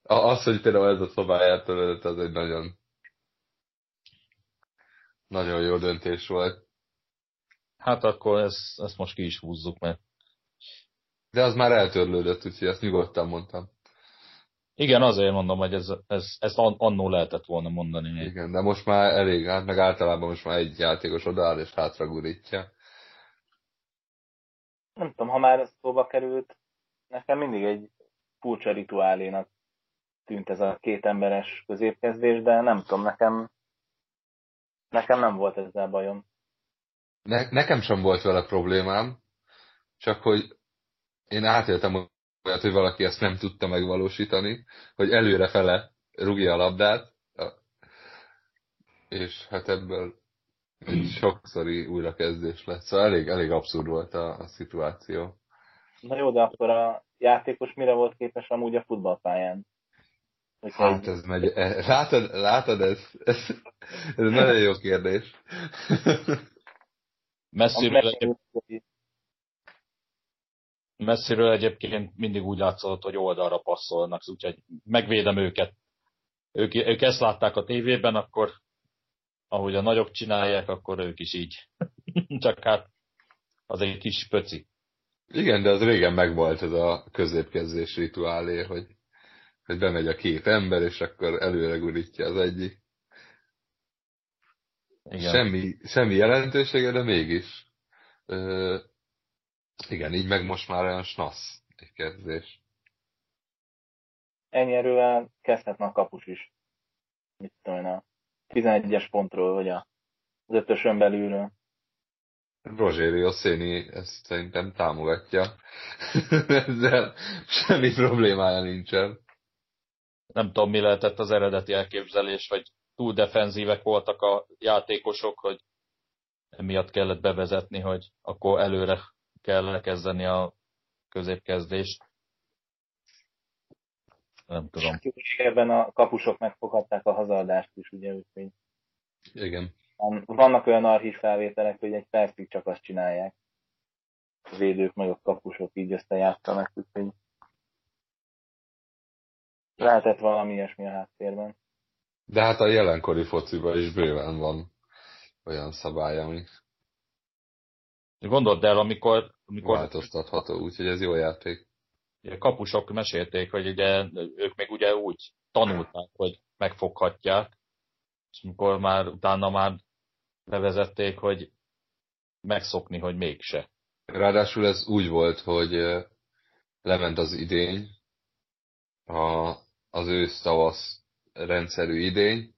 S4: az, hogy például ez a szobáját törődött, az egy nagyon nagyon jó döntés volt.
S1: Hát akkor ezt, ezt most ki is húzzuk, mert...
S4: De az már eltörlődött, úgyhogy ezt nyugodtan mondtam.
S1: Igen, azért mondom, hogy ez, ez, ezt annó lehetett volna mondani.
S4: Még. Igen, de most már elég, hát meg általában most már egy játékos odaáll és hátra gurítja.
S3: Nem tudom, ha már ez szóba került, nekem mindig egy furcsa rituálénak tűnt ez a két emberes középkezdés, de nem tudom, nekem nekem nem volt ezzel bajom.
S4: Ne, nekem sem volt vele problémám, csak hogy én átéltem olyat, hogy valaki ezt nem tudta megvalósítani, hogy előre fele rúgja a labdát, és hát ebből (clears throat) sokszori újrakezdés lett. Szóval elég, elég abszurd volt a, a szituáció.
S3: Na jó, de akkor a játékos mire volt képes amúgy a futballpályán.
S4: Hogyha hát ez megy, e, látod, látod ez, ez, ez nagyon jó kérdés. (laughs)
S1: Messziről, egyéb, messziről egyébként mindig úgy látszott, hogy oldalra passzolnak, úgyhogy megvédem őket. Ők, ők ezt látták a tévében, akkor ahogy a nagyok csinálják, akkor ők is így. (laughs) Csak hát az egy kis pöci.
S4: Igen, de az régen megvolt ez a középkezdés rituálé, hogy, hogy bemegy a két ember, és akkor előre gurítja az egyik. Igen. Semmi, semmi jelentősége, de mégis. Ö, igen, így meg most már olyan snasz egy kezdés.
S3: Ennyi erővel kezdhetne a kapus is. Mit tudom 11-es pontról, vagy a, az ötösön belülről.
S4: Rogério Széni ezt szerintem támogatja. (laughs) Ezzel semmi problémája nincsen.
S1: Nem tudom, mi lehetett az eredeti elképzelés, vagy túl defenzívek voltak a játékosok, hogy emiatt kellett bevezetni, hogy akkor előre kell kezdeni a középkezdést. Nem tudom.
S3: Ebben a kapusok megfoghatták a hazaadást is, ugye, úgyhogy...
S4: Igen.
S3: Vannak olyan archív felvételek, hogy egy percig csak azt csinálják. A védők meg a kapusok így összejátszanak, úgyhogy lehetett valami ilyesmi a háttérben.
S4: De hát a jelenkori fociban is bőven van olyan szabály, ami
S1: Gondold el, amikor... amikor
S4: változtatható, úgyhogy ez jó játék.
S1: A kapusok mesélték, hogy ugye ők még ugye úgy tanulták, hogy megfoghatják, és amikor már utána már bevezették, hogy megszokni, hogy mégse.
S4: Ráadásul ez úgy volt, hogy lement az idény, a, az ősz-tavasz rendszerű idény,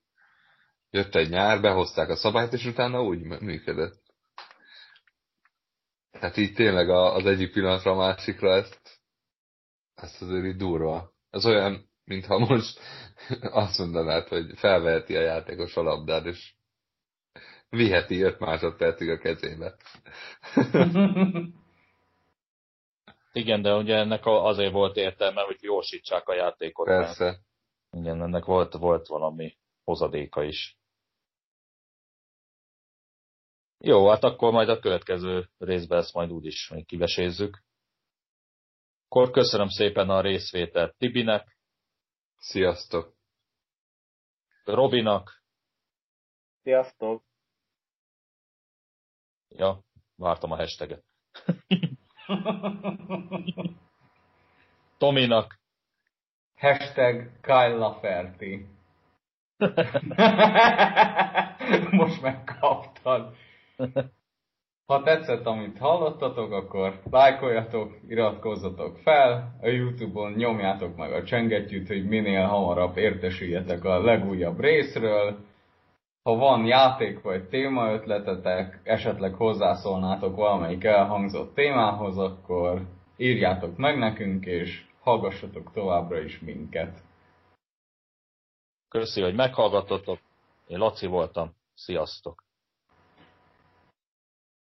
S4: jött egy nyár, behozták a szabályt, és utána úgy működött. Tehát így tényleg az egyik pillanatra a másikra ezt, ezt azért így durva. Ez olyan, mintha most azt mondanád, hogy felveheti a játékos a labdát, és viheti 5 másodpercig a kezébe. (laughs)
S1: Igen, de ugye ennek azért volt értelme, hogy gyorsítsák a játékot.
S4: Persze. Mert,
S1: igen, ennek volt, volt valami hozadéka is. Jó, hát akkor majd a következő részben ezt majd úgyis még kivesézzük. Akkor köszönöm szépen a részvételt Tibinek.
S4: Sziasztok!
S1: Robinak.
S3: Sziasztok!
S1: Ja, vártam a hashtaget. Tominak.
S2: Hashtag Kyle Laferti. (laughs) Most megkaptad. Ha tetszett, amit hallottatok, akkor lájkoljatok, iratkozzatok fel, a Youtube-on nyomjátok meg a csengettyűt, hogy minél hamarabb értesüljetek a legújabb részről. Ha van játék vagy témaötletetek, esetleg hozzászólnátok valamelyik elhangzott témához, akkor írjátok meg nekünk, és hallgassatok továbbra is minket.
S1: Köszi, hogy meghallgatotok. Én Laci voltam. Sziasztok!